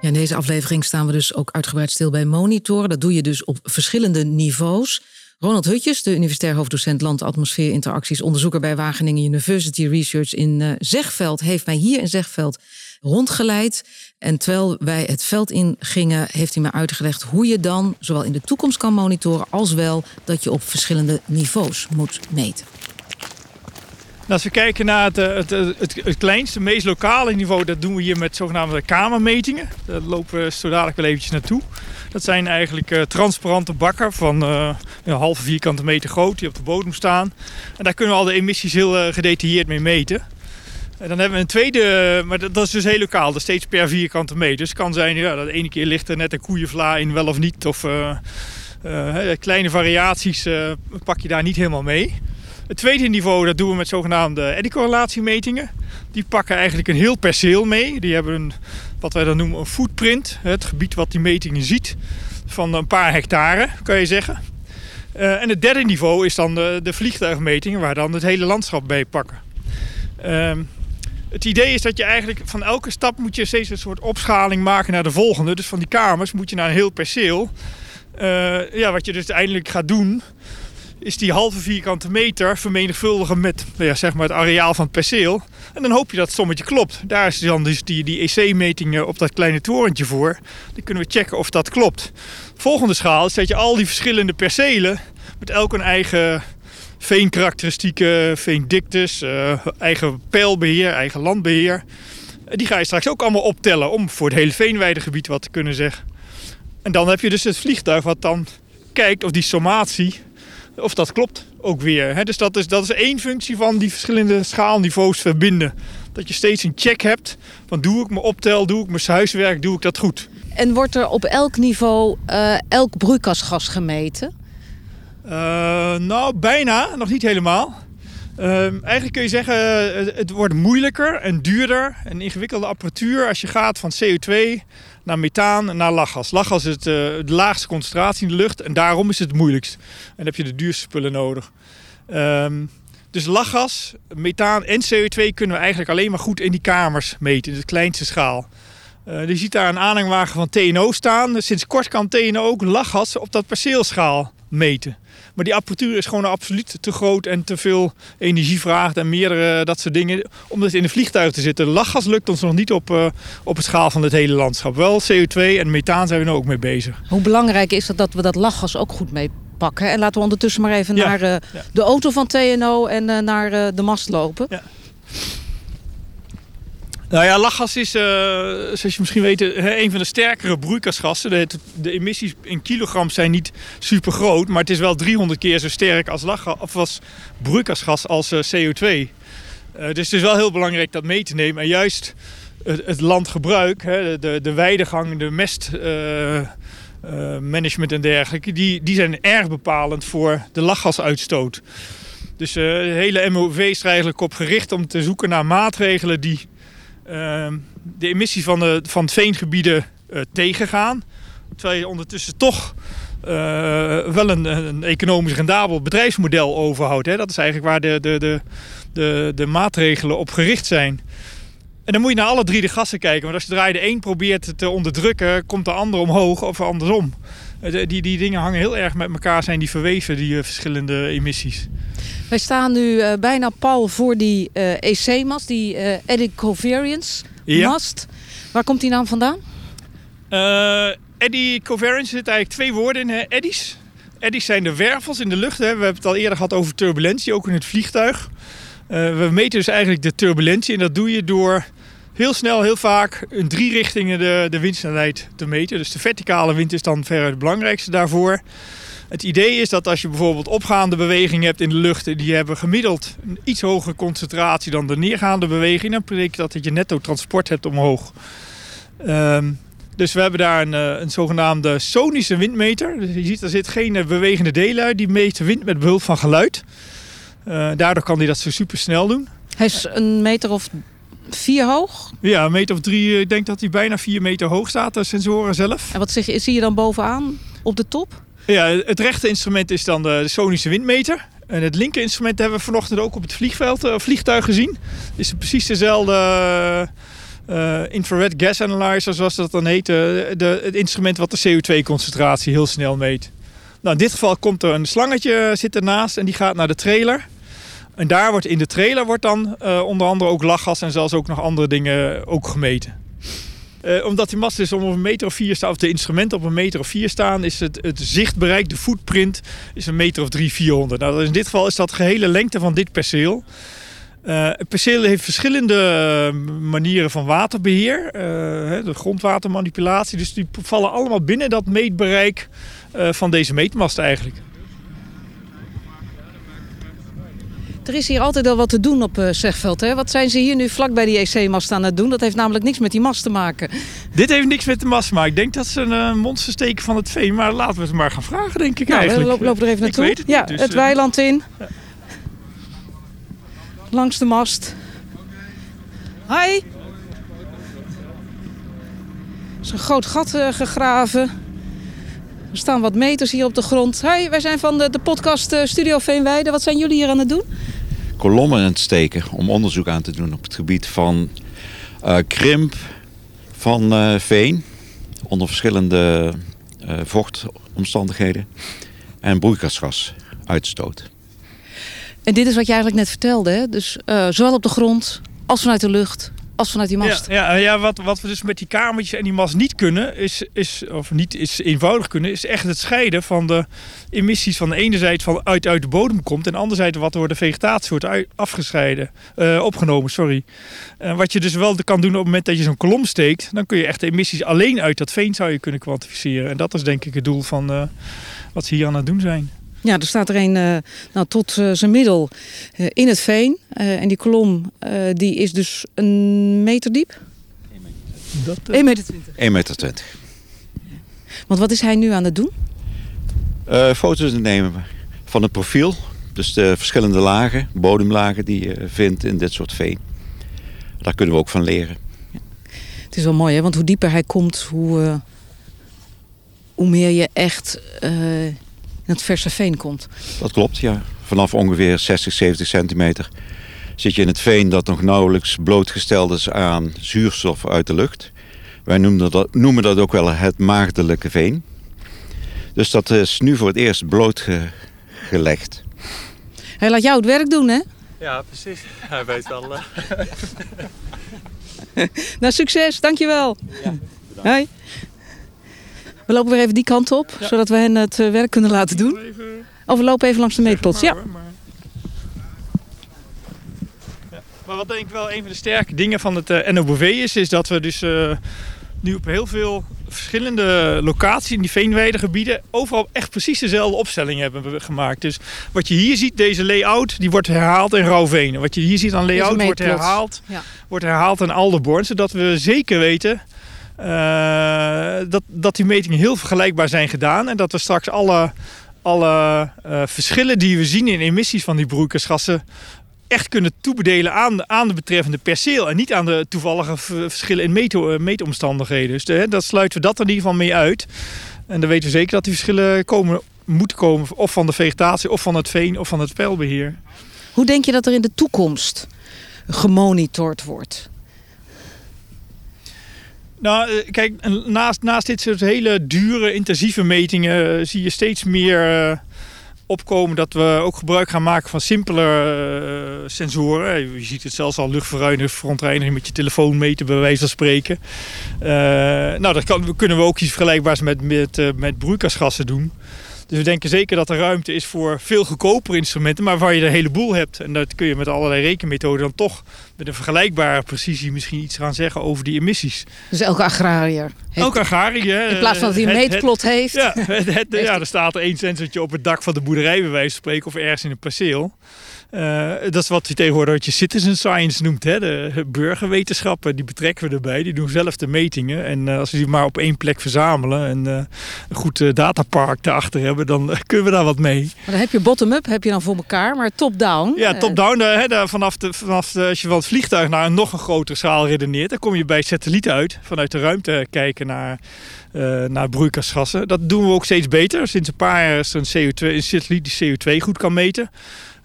Ja, in deze aflevering staan we dus ook uitgebreid stil bij monitoren. Dat doe je dus op verschillende niveaus. Ronald Hutjes, de universitair hoofddocent land-atmosfeer-interacties, onderzoeker bij Wageningen University Research in eh, Zegveld, heeft mij hier in Zegveld rondgeleid. En terwijl wij het veld in gingen, heeft hij me uitgelegd hoe je dan zowel in de toekomst kan monitoren, als wel dat je op verschillende niveaus moet meten. En als we kijken naar het, eh, het, het, het, kleinste, meest lokale niveau, dat doen we hier met zogenaamde kamermetingen. Daar lopen we zo dadelijk wel eventjes naartoe. Dat zijn eigenlijk eh, transparante bakken van eh, een halve vierkante meter groot die op de bodem staan. En daar kunnen we al de emissies heel eh, gedetailleerd mee meten. En dan hebben we een tweede, maar dat, is dus heel lokaal, dat steeds per vierkante meter. Dus het kan zijn, ja, dat de ene keer ligt er net een koeienvla in, wel of niet. Of eh, eh, kleine variaties eh, pak je daar niet helemaal mee. Het tweede niveau, dat doen we met zogenaamde eddycorrelatiemetingen. Die pakken eigenlijk een heel perceel mee. Die hebben een, wat wij dan noemen een footprint. Het gebied wat die metingen ziet. Van een paar hectare, kan je zeggen. Eh, en het derde niveau is dan de, de vliegtuigmetingen, waar dan het hele landschap bij pakken. Ehm, het idee is dat je eigenlijk van elke stap moet je steeds een soort opschaling maken naar de volgende. Dus van die kamers moet je naar een heel perceel. Eh, ja, wat je dus uiteindelijk gaat doen, is die halve vierkante meter vermenigvuldigen met nou ja, zeg maar het areaal van het perceel. En dan hoop je dat het sommetje klopt. Daar is dan dus die, die EC-meting op dat kleine torentje voor. Dan kunnen we checken of dat klopt. Volgende schaal is dat je al die verschillende percelen met elk een eigen veenkarakteristieken, veendiktes, eh, eigen pijlbeheer, eigen landbeheer. Eh, Die ga je straks ook allemaal optellen om voor het hele veenweidegebied wat te kunnen zeggen. En dan heb je dus het vliegtuig wat dan kijkt of die sommatie, of dat klopt ook weer. Hè? Dus dat is, dat is één functie van die verschillende schaalniveaus verbinden. Dat je steeds een check hebt van doe ik mijn optel, doe ik mijn huiswerk, doe ik dat goed. En wordt er op elk niveau eh, elk broeikasgas gemeten? Eh, nou, bijna, nog niet helemaal. Ehm, eigenlijk kun je zeggen, eh, het, het wordt moeilijker en duurder en ingewikkelde apparatuur als je gaat van CO2 naar methaan naar lachgas. Lachgas is het, eh, de laagste concentratie in de lucht en daarom is het het moeilijkst. En heb je de duurste spullen nodig. Ehm, dus lachgas, methaan en CO2 kunnen we eigenlijk alleen maar goed in die kamers meten, in de kleinste schaal. Eh, je ziet daar een aanhangwagen van TNO staan. Dus sinds kort kan TNO ook lachgas op dat perceelschaal meten. Maar die apparatuur is gewoon absoluut te groot en te veel energie vraagt en meerdere dat soort dingen. Om het in een vliegtuig te zitten. Lachgas lukt ons nog niet op, eh, op het schaal van het hele landschap. Wel CO2 en methaan zijn we er ook mee bezig. Hoe belangrijk is het dat we dat lachgas ook goed meepakken? En laten we ondertussen maar even Ja, naar eh, ja. de auto van TNO en eh, naar eh, de mast lopen. Nou ja, lachgas is, eh, zoals je misschien weet, eh, een van de sterkere broeikasgassen. De, de emissies in kilogram zijn niet super groot, maar het is wel 300 keer zo sterk als, lachgas, of als broeikasgas als eh, CO2. Eh, dus het is wel heel belangrijk dat mee te nemen. En juist het, landgebruik, hè, de, de weidegang, de mestmanagement en dergelijke, die, die zijn erg bepalend voor de lachgasuitstoot. Dus de hele MOV is er eigenlijk op gericht om te zoeken naar maatregelen die de emissie van, van het veengebieden uh, tegengaan. Terwijl je ondertussen toch uh, wel een, een, economisch rendabel bedrijfsmodel overhoudt. Hè? Dat is eigenlijk waar de, de, de, de, de maatregelen op gericht zijn. En dan moet je naar alle drie de gassen kijken. Want als je de een probeert te onderdrukken, komt de ander omhoog of andersom. Die, die dingen hangen heel erg met elkaar, zijn die verweven, die uh, verschillende emissies. Wij staan nu uh, bijna pal voor die uh, EC-mast, die uh, Eddy Covariance mast. Ja. Waar komt die naam vandaan? Eddy Covariance zit eigenlijk twee woorden in, eddies. Eddies zijn de wervels in de lucht. Hè. We hebben het al eerder gehad over turbulentie, ook in het vliegtuig. We meten dus eigenlijk de turbulentie en dat doe je door heel snel, heel vaak in drie richtingen de, de windsnelheid te meten. Dus de verticale wind is dan veruit het belangrijkste daarvoor. Het idee is dat als je bijvoorbeeld opgaande beweging hebt in de lucht, die hebben gemiddeld een iets hogere concentratie dan de neergaande beweging, dan betekent dat dat je netto transport hebt omhoog. Um, dus we hebben daar een, een zogenaamde sonische windmeter. Dus je ziet, er zit geen bewegende delen uit. Die meet wind met behulp van geluid. Uh, daardoor kan hij dat zo super snel doen. Hij is een meter of vier hoog? Ja, een meter of drie. Ik denk dat hij bijna vier meter hoog staat, de sensoren zelf. En wat zeg je, zie je dan bovenaan op de top? Ja, het rechte instrument is dan de sonische windmeter. En het linker instrument hebben we vanochtend ook op het vliegveld, uh, vliegtuig gezien. Het is precies dezelfde uh, infrared gas analyzer, zoals dat dan heet. de, het instrument wat de CO2-concentratie heel snel meet. Nou, in dit geval komt er een slangetje zit ernaast en die gaat naar de trailer. En daar wordt in de trailer wordt dan uh, onder andere ook lachgas en zelfs ook nog andere dingen ook gemeten. Uh, omdat die mast is om meter of vier staan, de instrumenten op een meter of vier staan, is het, het zichtbereik, de footprint, is een meter of drie, vierhonderd. Nou, in dit geval is dat de gehele lengte van dit perceel. Het perceel heeft verschillende manieren van waterbeheer, de grondwatermanipulatie. Dus die vallen allemaal binnen dat meetbereik van deze meetmast eigenlijk. Er is hier altijd al wat te doen op uh, Zegveld. Hè? Wat zijn ze hier nu vlak bij die EC-mast aan het doen? Dat heeft namelijk niks met die mast te maken. Dit heeft niks met de mast te maken. Ik denk dat ze een uh, monster steken van het veen. Maar laten we het maar gaan vragen, denk ik nou, eigenlijk. We lopen er even naartoe. Het ja, niet, dus, het weiland in. Ja. Langs de mast. Hi. Er is een groot gat uh, gegraven. Er staan wat meters hier op de grond. Hoi, wij zijn van de, de podcast Studio Veenweide. Wat zijn jullie hier aan het doen? Kolommen aan het steken om onderzoek aan te doen op het gebied van uh, krimp van uh, veen. Onder verschillende uh, vochtomstandigheden. En broeikasgasuitstoot. En dit is wat je eigenlijk net vertelde. Hè? Dus zowel op de grond als vanuit de lucht als die mast. Ja, ja, wat, wat we dus met die kamertjes en die mast niet kunnen, is, is, of niet is eenvoudig kunnen, is echt het scheiden van de emissies van de ene zijde van uit, uit de bodem komt en de andere zijde wat door de vegetatie wordt afgescheiden, uh, opgenomen, sorry. Uh, wat je dus wel kan doen op het moment dat je zo'n kolom steekt, dan kun je echt de emissies alleen uit dat veen zou je kunnen kwantificeren. En dat is denk ik het doel van uh, wat ze hier aan het doen zijn. Ja, er staat er een uh, nou, tot uh, zijn middel uh, in het veen. en die kolom die is dus een meter diep. 1 meter 20. 1 meter 20. Want wat is hij nu aan het doen? foto's nemen van het profiel. Dus de verschillende lagen, bodemlagen die je vindt in dit soort veen. Daar kunnen we ook van leren. Ja. Het is wel mooi, hè? want hoe dieper hij komt, hoe, hoe meer je echt in het verse veen komt. Dat klopt, ja. Vanaf ongeveer 60, 70 centimeter zit je in het veen dat nog nauwelijks blootgesteld is aan zuurstof uit de lucht. Wij noemen dat, noemen dat ook wel het maagdelijke veen. Dus dat is nu voor het eerst blootgelegd. Hij laat jou het werk doen, hè? Ja, precies. Hij weet wel. Uh... nou, succes. Dankjewel. Ja, Hoi. We lopen weer even die kant op, ja. zodat we hen het uh, werk kunnen laten doen. Of we lopen even langs de meetpots. Ja. Maar... ja. Maar wat denk ik wel een van de sterke dingen van het uh, NOBV is, is dat we dus uh, nu op heel veel verschillende locaties in die veenweidegebieden overal echt precies dezelfde opstelling hebben gemaakt. Dus wat je hier ziet, deze layout, die wordt herhaald in Rauwveen. Wat je hier ziet aan layout wordt herhaald, ja. wordt herhaald in Alderborn, zodat we zeker weten dat, dat die metingen heel vergelijkbaar zijn gedaan. En dat we straks alle alle uh, verschillen die we zien in emissies van die broeikasgassen echt kunnen toebedelen aan, aan de betreffende perceel. En niet aan de toevallige verschillen in meto, meetomstandigheden. Dus dat sluiten we dat er in ieder geval mee uit. En dan weten we zeker dat die verschillen komen, moeten komen. Of van de vegetatie, of van het veen, of van het pijlbeheer. Hoe denk je dat er in de toekomst gemonitord wordt? Nou, eh, kijk, naast, naast dit soort hele dure, intensieve metingen eh, zie je steeds meer uh, opkomen dat we ook gebruik gaan maken van simpele uh, sensoren. Je ziet het zelfs al luchtverruiming, verontreiniging met je telefoon meten, bij wijze van spreken. nou, dat kan, kunnen we ook iets vergelijkbaars met, met, met broeikasgassen doen. Dus we denken zeker dat er ruimte is voor veel goedkopere instrumenten, maar waar je er een heleboel hebt. En dat kun je met allerlei rekenmethoden dan toch met een vergelijkbare precisie misschien iets gaan zeggen over die emissies. Dus elke agrariër. Elke agrariër. In plaats van dat hij een meetplot heeft. Ja, het, ja, er staat er één sensortje op het dak van de boerderij, bij wijze van spreken, of ergens in een perceel. Uh, dat is wat je tegenwoordig je citizen science noemt. Hè? De burgerwetenschappen, die betrekken we erbij. Die doen zelf de metingen. En uh, als we die maar op één plek verzamelen en uh, een goed datapark daarachter hebben, dan kunnen we daar wat mee. Maar dan heb je bottom-up, heb je dan voor elkaar, maar top-down. Ja, top-down. vanaf, de, vanaf de, als je van het vliegtuig naar een nog een grotere schaal redeneert, dan kom je bij satelliet uit. Vanuit de ruimte kijken naar, naar broeikasgassen. Dat doen we ook steeds beter. Sinds een paar jaar is er een, CO2, een satelliet die CO2 goed kan meten.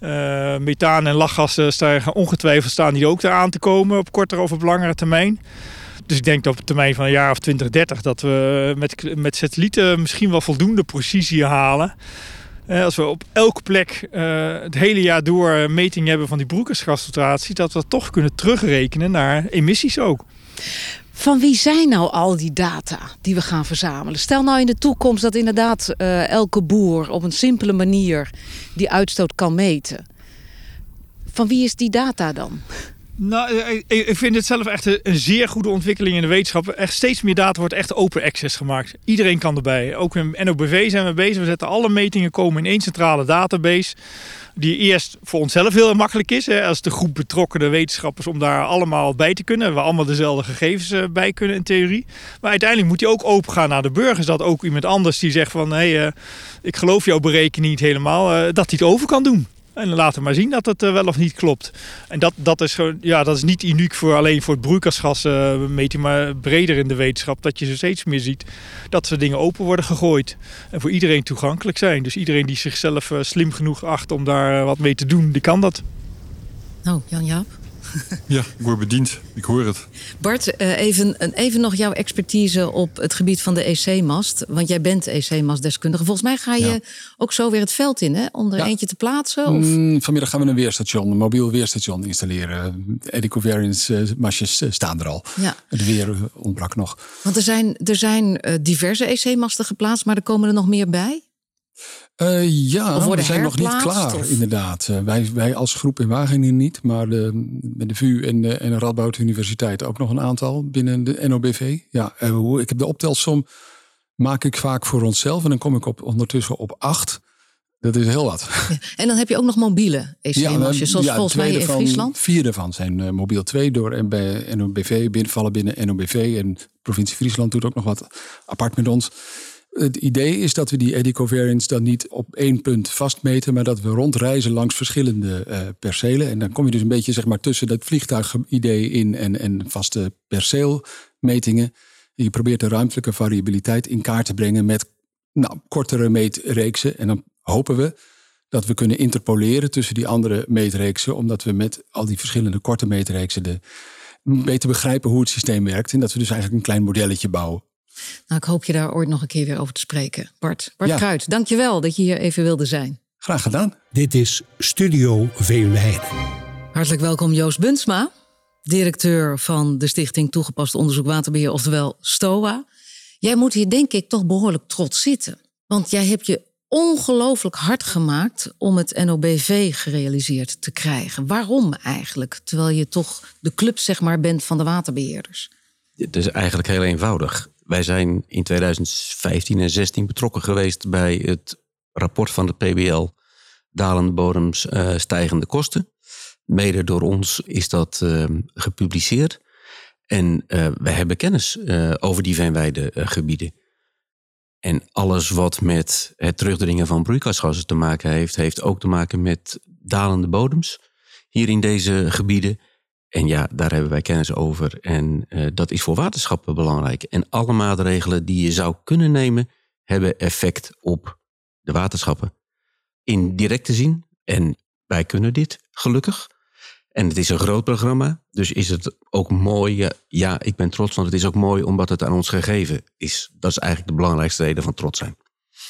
Uh, methaan en lachgassen staan ongetwijfeld staan die ook aan te komen op kortere of op langere termijn. Dus ik denk dat op termijn van een jaar of 20, 30 dat we met, met satellieten misschien wel voldoende precisie halen. Uh, als we op elke plek uh, het hele jaar door meting hebben van die broeikasgasconcentratie, dat we toch kunnen terugrekenen naar emissies ook. Van wie zijn nou al die data die we gaan verzamelen? Stel nou in de toekomst dat inderdaad uh, elke boer op een simpele manier die uitstoot kan meten. Van wie is die data dan? Nou, ik vind het zelf echt een zeer goede ontwikkeling in de wetenschap. Echt steeds meer data wordt echt open access gemaakt. Iedereen kan erbij. Ook in NOBV zijn we bezig. We zetten alle metingen komen in één centrale database. Die eerst voor onszelf heel makkelijk is. Hè, als de groep betrokkenen wetenschappers om daar allemaal bij te kunnen. We allemaal dezelfde gegevens eh, bij kunnen in theorie. Maar uiteindelijk moet die ook open gaan naar de burgers. Dat ook iemand anders die zegt van... hé, ik geloof jouw berekening niet helemaal. Dat hij het over kan doen. En laten maar zien dat het wel of niet klopt. En dat, dat, is, ja, dat is niet uniek voor alleen voor het broeikasgas uh, meten, maar breder in de wetenschap. Dat je zo steeds meer ziet dat ze dingen open worden gegooid. En voor iedereen toegankelijk zijn. Dus iedereen die zichzelf uh, slim genoeg acht om daar wat mee te doen, die kan dat. Nou, Jan-Jaap. Ja, ik word bediend. Ik hoor het. Bart, eh, even, even nog jouw expertise op het gebied van de EC-mast. Want jij bent EC-mastdeskundige. Volgens mij ga je ook zo weer het veld in, hè? Om er eentje te plaatsen? Of? Mm, vanmiddag gaan we een weerstation, een mobiel weerstation installeren. Edico Variance uh, mastjes uh, staan er al. Ja. Het weer ontbrak nog. Want er zijn, er zijn diverse EC-masten geplaatst, maar er komen er nog meer bij? Uh, ja, we zijn nog niet klaar, inderdaad. Uh, wij, wij als groep in Wageningen niet, maar de, met de VU en de, en de Radboud Universiteit ook nog een aantal binnen de NOBV. Ja, uh, ik heb de optelsom, maak ik vaak voor onszelf en dan kom ik op, ondertussen op acht. Dat is heel wat. en dan heb je ook nog mobiele ECM-masjes, ja, zoals ja, volgens mij in Friesland. Vier daarvan zijn mobiel 2 door en bij NOBV, binnenvallen binnen NOBV. En provincie Friesland doet ook nog wat apart met ons. Het idee is dat we die eddy covariance dan niet op één punt vastmeten, maar dat we rondreizen langs verschillende uh, percelen. En dan kom je dus een beetje zeg maar, tussen dat vliegtuigidee in en, en vaste perceelmetingen. En je probeert de ruimtelijke variabiliteit in kaart te brengen met nou, kortere meetreeksen. En dan hopen we dat we kunnen interpoleren tussen die andere meetreeksen, omdat we met al die verschillende korte meetreeksen de, beter begrijpen hoe het systeem werkt. En dat we dus eigenlijk een klein modelletje bouwen. Nou, ik hoop je daar ooit nog een keer weer over te spreken. Bart, Bart ja. Kruid, dankjewel dat je hier even wilde zijn. Graag gedaan. Dit is Studio Veenweide. Hartelijk welkom Joost Bunsma, directeur van de Stichting Toegepast Onderzoek Waterbeheer, oftewel STOA. Jij moet hier denk ik toch behoorlijk trots zitten. Want jij hebt je ongelooflijk hard gemaakt om het NOBV gerealiseerd te krijgen. Waarom eigenlijk? Terwijl je toch de club zeg maar, bent van de waterbeheerders. Het is eigenlijk heel eenvoudig. Wij zijn in 2015 en 16 betrokken geweest bij het rapport van de PBL Dalende bodems, uh, stijgende kosten. Mede door ons is dat uh, gepubliceerd. En uh, wij hebben kennis over die veenweide gebieden. En alles wat met het terugdringen van broeikasgassen te maken heeft, heeft ook te maken met dalende bodems hier in deze gebieden. En ja, daar hebben wij kennis over. En uh, dat is voor waterschappen belangrijk. En alle maatregelen die je zou kunnen nemen, hebben effect op de waterschappen. In directe zin. En wij kunnen dit, gelukkig. En het is een groot programma, dus is het ook mooi. Ja, ik ben trots, want het is ook mooi omdat het aan ons gegeven is. Dat is eigenlijk de belangrijkste reden van trots zijn.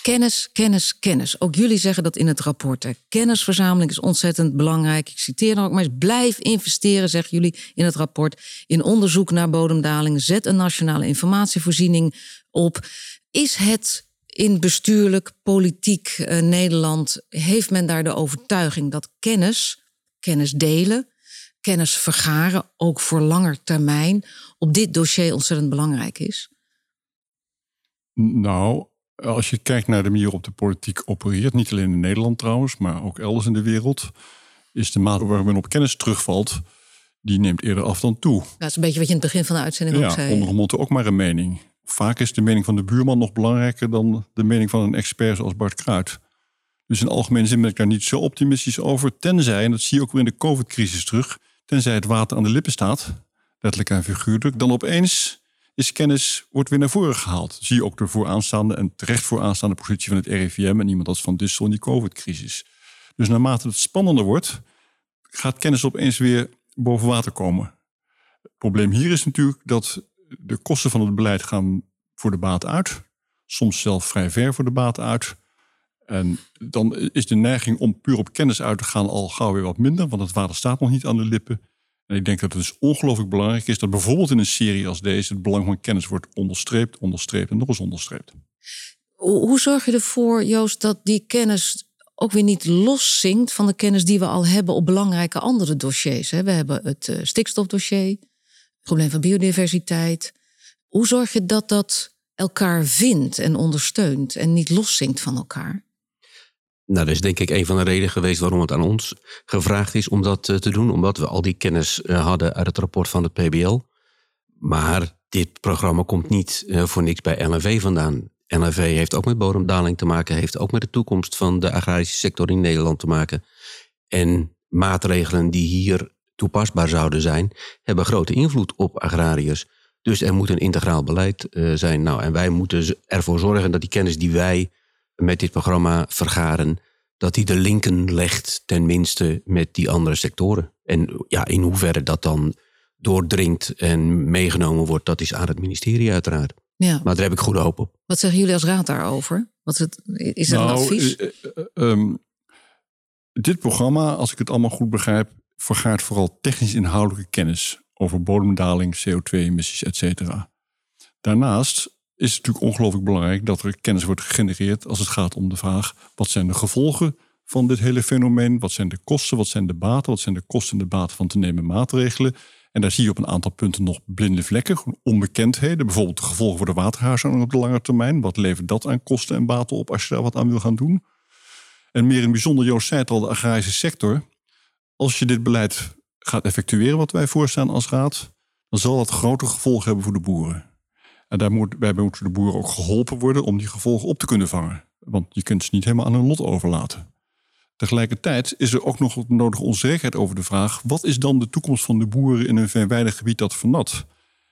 Kennis, kennis, kennis. Ook jullie zeggen dat in het rapport. Kennisverzameling is ontzettend belangrijk. Ik citeer dan ook maar eens. Blijf investeren, zeggen jullie in het rapport. In onderzoek naar bodemdaling. Zet een nationale informatievoorziening op. Is het in bestuurlijk, politiek eh, Nederland... heeft men daar de overtuiging dat kennis, kennis delen kennis vergaren, ook voor langer termijn, op dit dossier ontzettend belangrijk is? Nou, als je kijkt naar de manier waarop de politiek opereert, niet alleen in Nederland trouwens, maar ook elders in de wereld, is de mate waar men op kennis terugvalt, die neemt eerder af dan toe. Dat is een beetje wat je in het begin van de uitzending ja, ook zei. Ondergemonte ook maar een mening. Vaak is de mening van de buurman nog belangrijker dan de mening van een expert zoals Bart Kruid. Dus in algemene zin ben ik daar niet zo optimistisch over. Tenzij, en dat zie je ook weer in de COVID-crisis terug, tenzij het water aan de lippen staat, letterlijk en figuurlijk, dan opeens is kennis wordt weer naar voren gehaald. Zie je ook de vooraanstaande en terecht vooraanstaande positie van het RIVM en iemand als Van Dissel in die COVID-crisis. Dus naarmate het spannender wordt, gaat kennis opeens weer boven water komen. Het probleem hier is natuurlijk dat de kosten van het beleid gaan voor de baat uit. Soms zelf vrij ver voor de baat uit. En dan is de neiging om puur op kennis uit te gaan al gauw weer wat minder, want het water staat nog niet aan de lippen. En ik denk dat het dus ongelooflijk belangrijk is dat bijvoorbeeld in een serie als deze het belang van kennis wordt onderstreept, onderstreept en nog eens onderstreept. Hoe zorg je ervoor, Joost, dat die kennis ook weer niet loszinkt van de kennis die we al hebben op belangrijke andere dossiers? We hebben het eh, stikstofdossier, het probleem van biodiversiteit. Hoe zorg je dat dat elkaar vindt en ondersteunt en niet loszinkt van elkaar? Nou, dat is denk ik een van de redenen geweest waarom het aan ons gevraagd is om dat eh, te doen. Omdat we al die kennis eh, hadden uit het rapport van het PBL. Maar dit programma komt niet eh, voor niks bij LNV vandaan. LNV heeft ook met bodemdaling te maken, heeft ook met de toekomst van de agrarische sector in Nederland te maken. En maatregelen die hier toepasbaar zouden zijn, hebben grote invloed op agrariërs. Dus er moet een integraal beleid zijn. Nou, en wij moeten ervoor zorgen dat die kennis die wij met dit programma vergaren, dat hij de linken legt, tenminste, met die andere sectoren. En ja, in hoeverre dat dan doordringt en meegenomen wordt, dat is aan het ministerie uiteraard. Ja. Maar daar heb ik goede hoop op. Wat zeggen jullie als raad daarover? Wat het, is er een nou, advies? Eh, eh, eh, ehm, dit programma, als ik het allemaal goed begrijp, vergaart vooral technisch inhoudelijke kennis over bodemdaling, CO2-emissies, et cetera. Daarnaast is het natuurlijk ongelooflijk belangrijk dat er kennis wordt gegenereerd als het gaat om de vraag: wat zijn de gevolgen van dit hele fenomeen? Wat zijn de kosten? Wat zijn de baten? Wat zijn de kosten en de baten van te nemen maatregelen? En daar zie je op een aantal punten nog blinde vlekken, onbekendheden. Bijvoorbeeld de gevolgen voor de waterhuishouding op de lange termijn. Wat levert dat aan kosten en baten op als je daar wat aan wil gaan doen? En meer in bijzonder, Joost zei het al, de agrarische sector. Als je dit beleid gaat effectueren, wat wij voorstaan als raad, dan zal dat grote gevolgen hebben voor de boeren. En daar moet, bij moeten de boeren ook geholpen worden om die gevolgen op te kunnen vangen. Want je kunt ze niet helemaal aan hun lot overlaten. Tegelijkertijd is er ook nog nodige onzekerheid over de vraag: wat is dan de toekomst van de boeren in een veenweidig gebied dat vernat?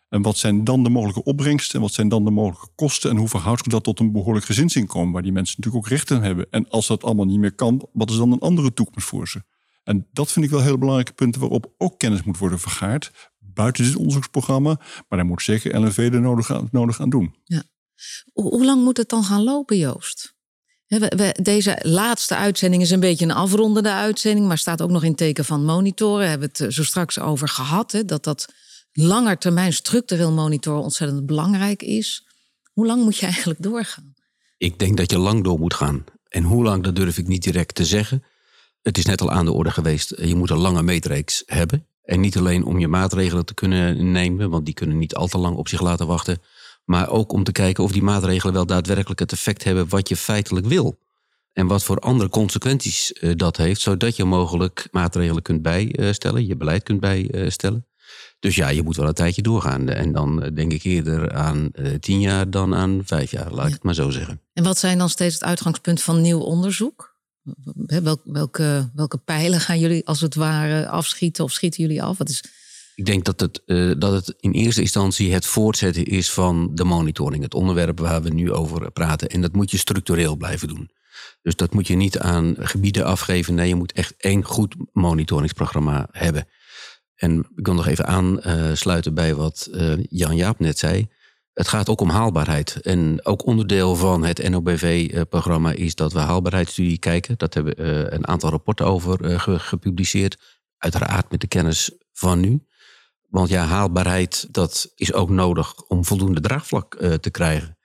En wat zijn dan de mogelijke opbrengsten en wat zijn dan de mogelijke kosten en hoe verhoudt zich dat tot een behoorlijk gezinsinkomen waar die mensen natuurlijk ook recht aan hebben? En als dat allemaal niet meer kan, wat is dan een andere toekomst voor ze? En dat vind ik wel heel belangrijke punten waarop ook kennis moet worden vergaard buiten dit onderzoeksprogramma. Maar daar moet zeker LNV er nodig aan, nodig aan doen. Ja. Hoe lang moet het dan gaan lopen, Joost? Deze laatste uitzending is een beetje een afrondende uitzending, maar staat ook nog in teken van monitoren. We hebben het eh, zo straks over gehad, hè, dat dat langer termijn structureel monitoren ontzettend belangrijk is. Hoe lang moet je eigenlijk doorgaan? Ik denk dat je lang door moet gaan. En hoe lang, dat durf ik niet direct te zeggen. Het is net al aan de orde geweest. Je moet een lange meetreeks hebben. En niet alleen om je maatregelen te kunnen nemen, want die kunnen niet al te lang op zich laten wachten. Maar ook om te kijken of die maatregelen wel daadwerkelijk het effect hebben wat je feitelijk wil. En wat voor andere consequenties eh, dat heeft, zodat je mogelijk maatregelen kunt bijstellen, je beleid kunt bijstellen. Dus ja, je moet wel een tijdje doorgaan. En dan eh, denk ik eerder aan uh, tien jaar dan aan vijf jaar, laat ik het maar zo zeggen. En wat zijn dan steeds het uitgangspunt van nieuw onderzoek? Welke, welke pijlen gaan jullie als het ware afschieten of schieten jullie af? Wat is... Ik denk dat het, uh, dat het in eerste instantie het voortzetten is van de monitoring. Het onderwerp waar we nu over praten. En dat moet je structureel blijven doen. Dus dat moet je niet aan gebieden afgeven. Nee, je moet echt één goed monitoringsprogramma hebben. En ik wil nog even aansluiten bij wat uh, Jan Jaap net zei. Het gaat ook om haalbaarheid. En ook onderdeel van het NOBV-programma is dat we haalbaarheidsstudie kijken. Dat hebben we uh, een aantal rapporten over uh, gepubliceerd. Uiteraard met de kennis van nu. Want ja, haalbaarheid, dat is ook nodig om voldoende draagvlak te krijgen.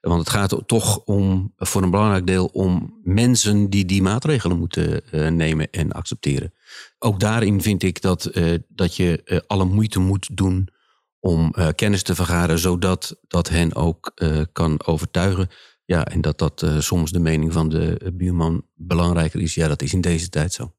Want het gaat toch om, voor een belangrijk deel om mensen die die maatregelen moeten nemen en accepteren. Ook daarin vind ik dat, dat je alle moeite moet doen om kennis te vergaren, zodat dat hen ook kan overtuigen. Ja, en dat dat soms de mening van de buurman belangrijker is. Ja, dat is in deze tijd zo.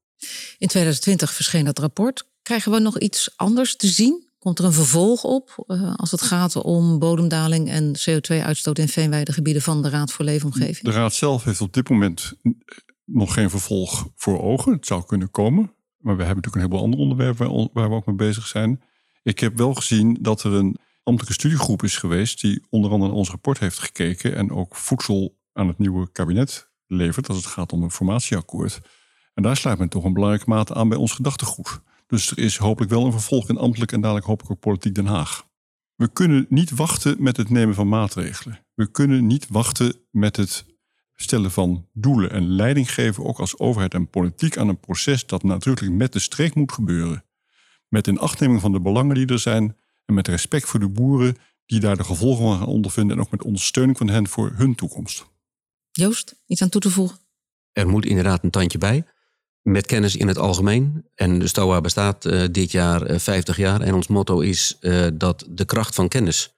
In 2020 verscheen dat rapport. Krijgen we nog iets anders te zien? Komt er een vervolg op uh, als het gaat om bodemdaling en CO2-uitstoot in veenweidegebieden van de Raad voor Leefomgeving? De Raad zelf heeft op dit moment nog geen vervolg voor ogen. Het zou kunnen komen. Maar we hebben natuurlijk een heleboel andere onderwerpen waar we ook mee bezig zijn. Ik heb wel gezien dat er een ambtelijke studiegroep is geweest die onder andere naar ons rapport heeft gekeken en ook voedsel aan het nieuwe kabinet levert als het gaat om een formatieakkoord. En daar sluit men toch een belangrijke mate aan bij ons gedachtegoed. Dus er is hopelijk wel een vervolg in ambtelijk en dadelijk hopelijk ook politiek Den Haag. We kunnen niet wachten met het nemen van maatregelen. We kunnen niet wachten met het stellen van doelen en leiding geven, ook als overheid en politiek, aan een proces dat natuurlijk met de streek moet gebeuren. Met inachtneming van de belangen die er zijn en met respect voor de boeren die daar de gevolgen van gaan ondervinden en ook met ondersteuning van hen voor hun toekomst. Joost, iets aan toe te voegen? Er moet inderdaad een tandje bij met kennis in het algemeen. En de STOA bestaat uh, dit jaar uh, 50 jaar. En ons motto is uh, dat de kracht van kennis.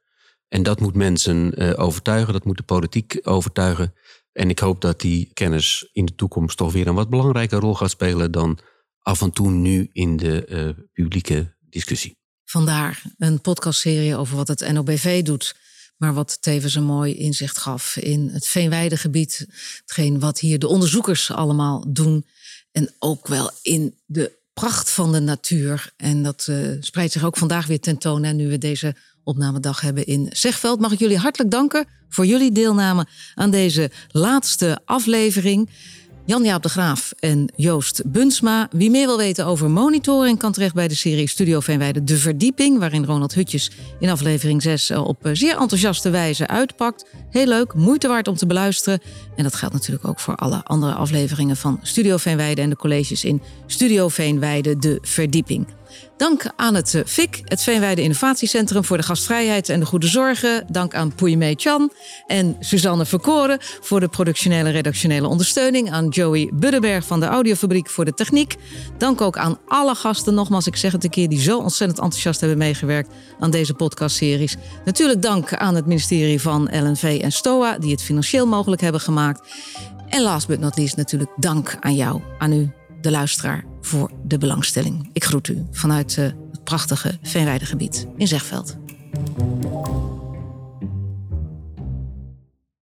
En dat moet mensen overtuigen, dat moet de politiek overtuigen. En ik hoop dat die kennis in de toekomst toch weer een wat belangrijke rol gaat spelen dan af en toe nu in de publieke discussie. Vandaar een podcastserie over wat het NOBV doet. Maar wat tevens een mooi inzicht gaf in het Veenweidegebied. Hetgeen wat hier de onderzoekers allemaal doen. En ook wel in de pracht van de natuur. En dat uh, spreidt zich ook vandaag weer tentoon. En nu we deze opnamedag hebben in Zegveld. Mag ik jullie hartelijk danken voor jullie deelname aan deze laatste aflevering. Jan-Jaap de Graaf en Joost Bunsma. Wie meer wil weten over monitoring kan terecht bij de serie Studio Veenweide De Verdieping, waarin Ronald Hutjes in aflevering 6 eh, op eh, zeer enthousiaste wijze uitpakt. Heel leuk, moeite waard om te beluisteren. En dat geldt natuurlijk ook voor alle andere afleveringen van Studio Veenweide en de colleges in Studio Veenweide De Verdieping. Dank aan het eh, FIC, het Veenweide Innovatiecentrum voor de gastvrijheid en de goede zorgen. Dank aan Poeimee Chan en Suzanne Verkoren voor de productionele redactionele ondersteuning. Aan Joey Buddenberg van de Audiofabriek voor de techniek. Dank ook aan alle gasten, nogmaals, ik zeg het een keer, die zo ontzettend enthousiast hebben meegewerkt aan deze podcastseries. Natuurlijk dank aan het ministerie van LNV en STOA, die het financieel mogelijk hebben gemaakt. En last but not least natuurlijk dank aan jou, aan u, de luisteraar voor de belangstelling. Ik groet u vanuit eh, het prachtige Veenweidegebied in Zegveld.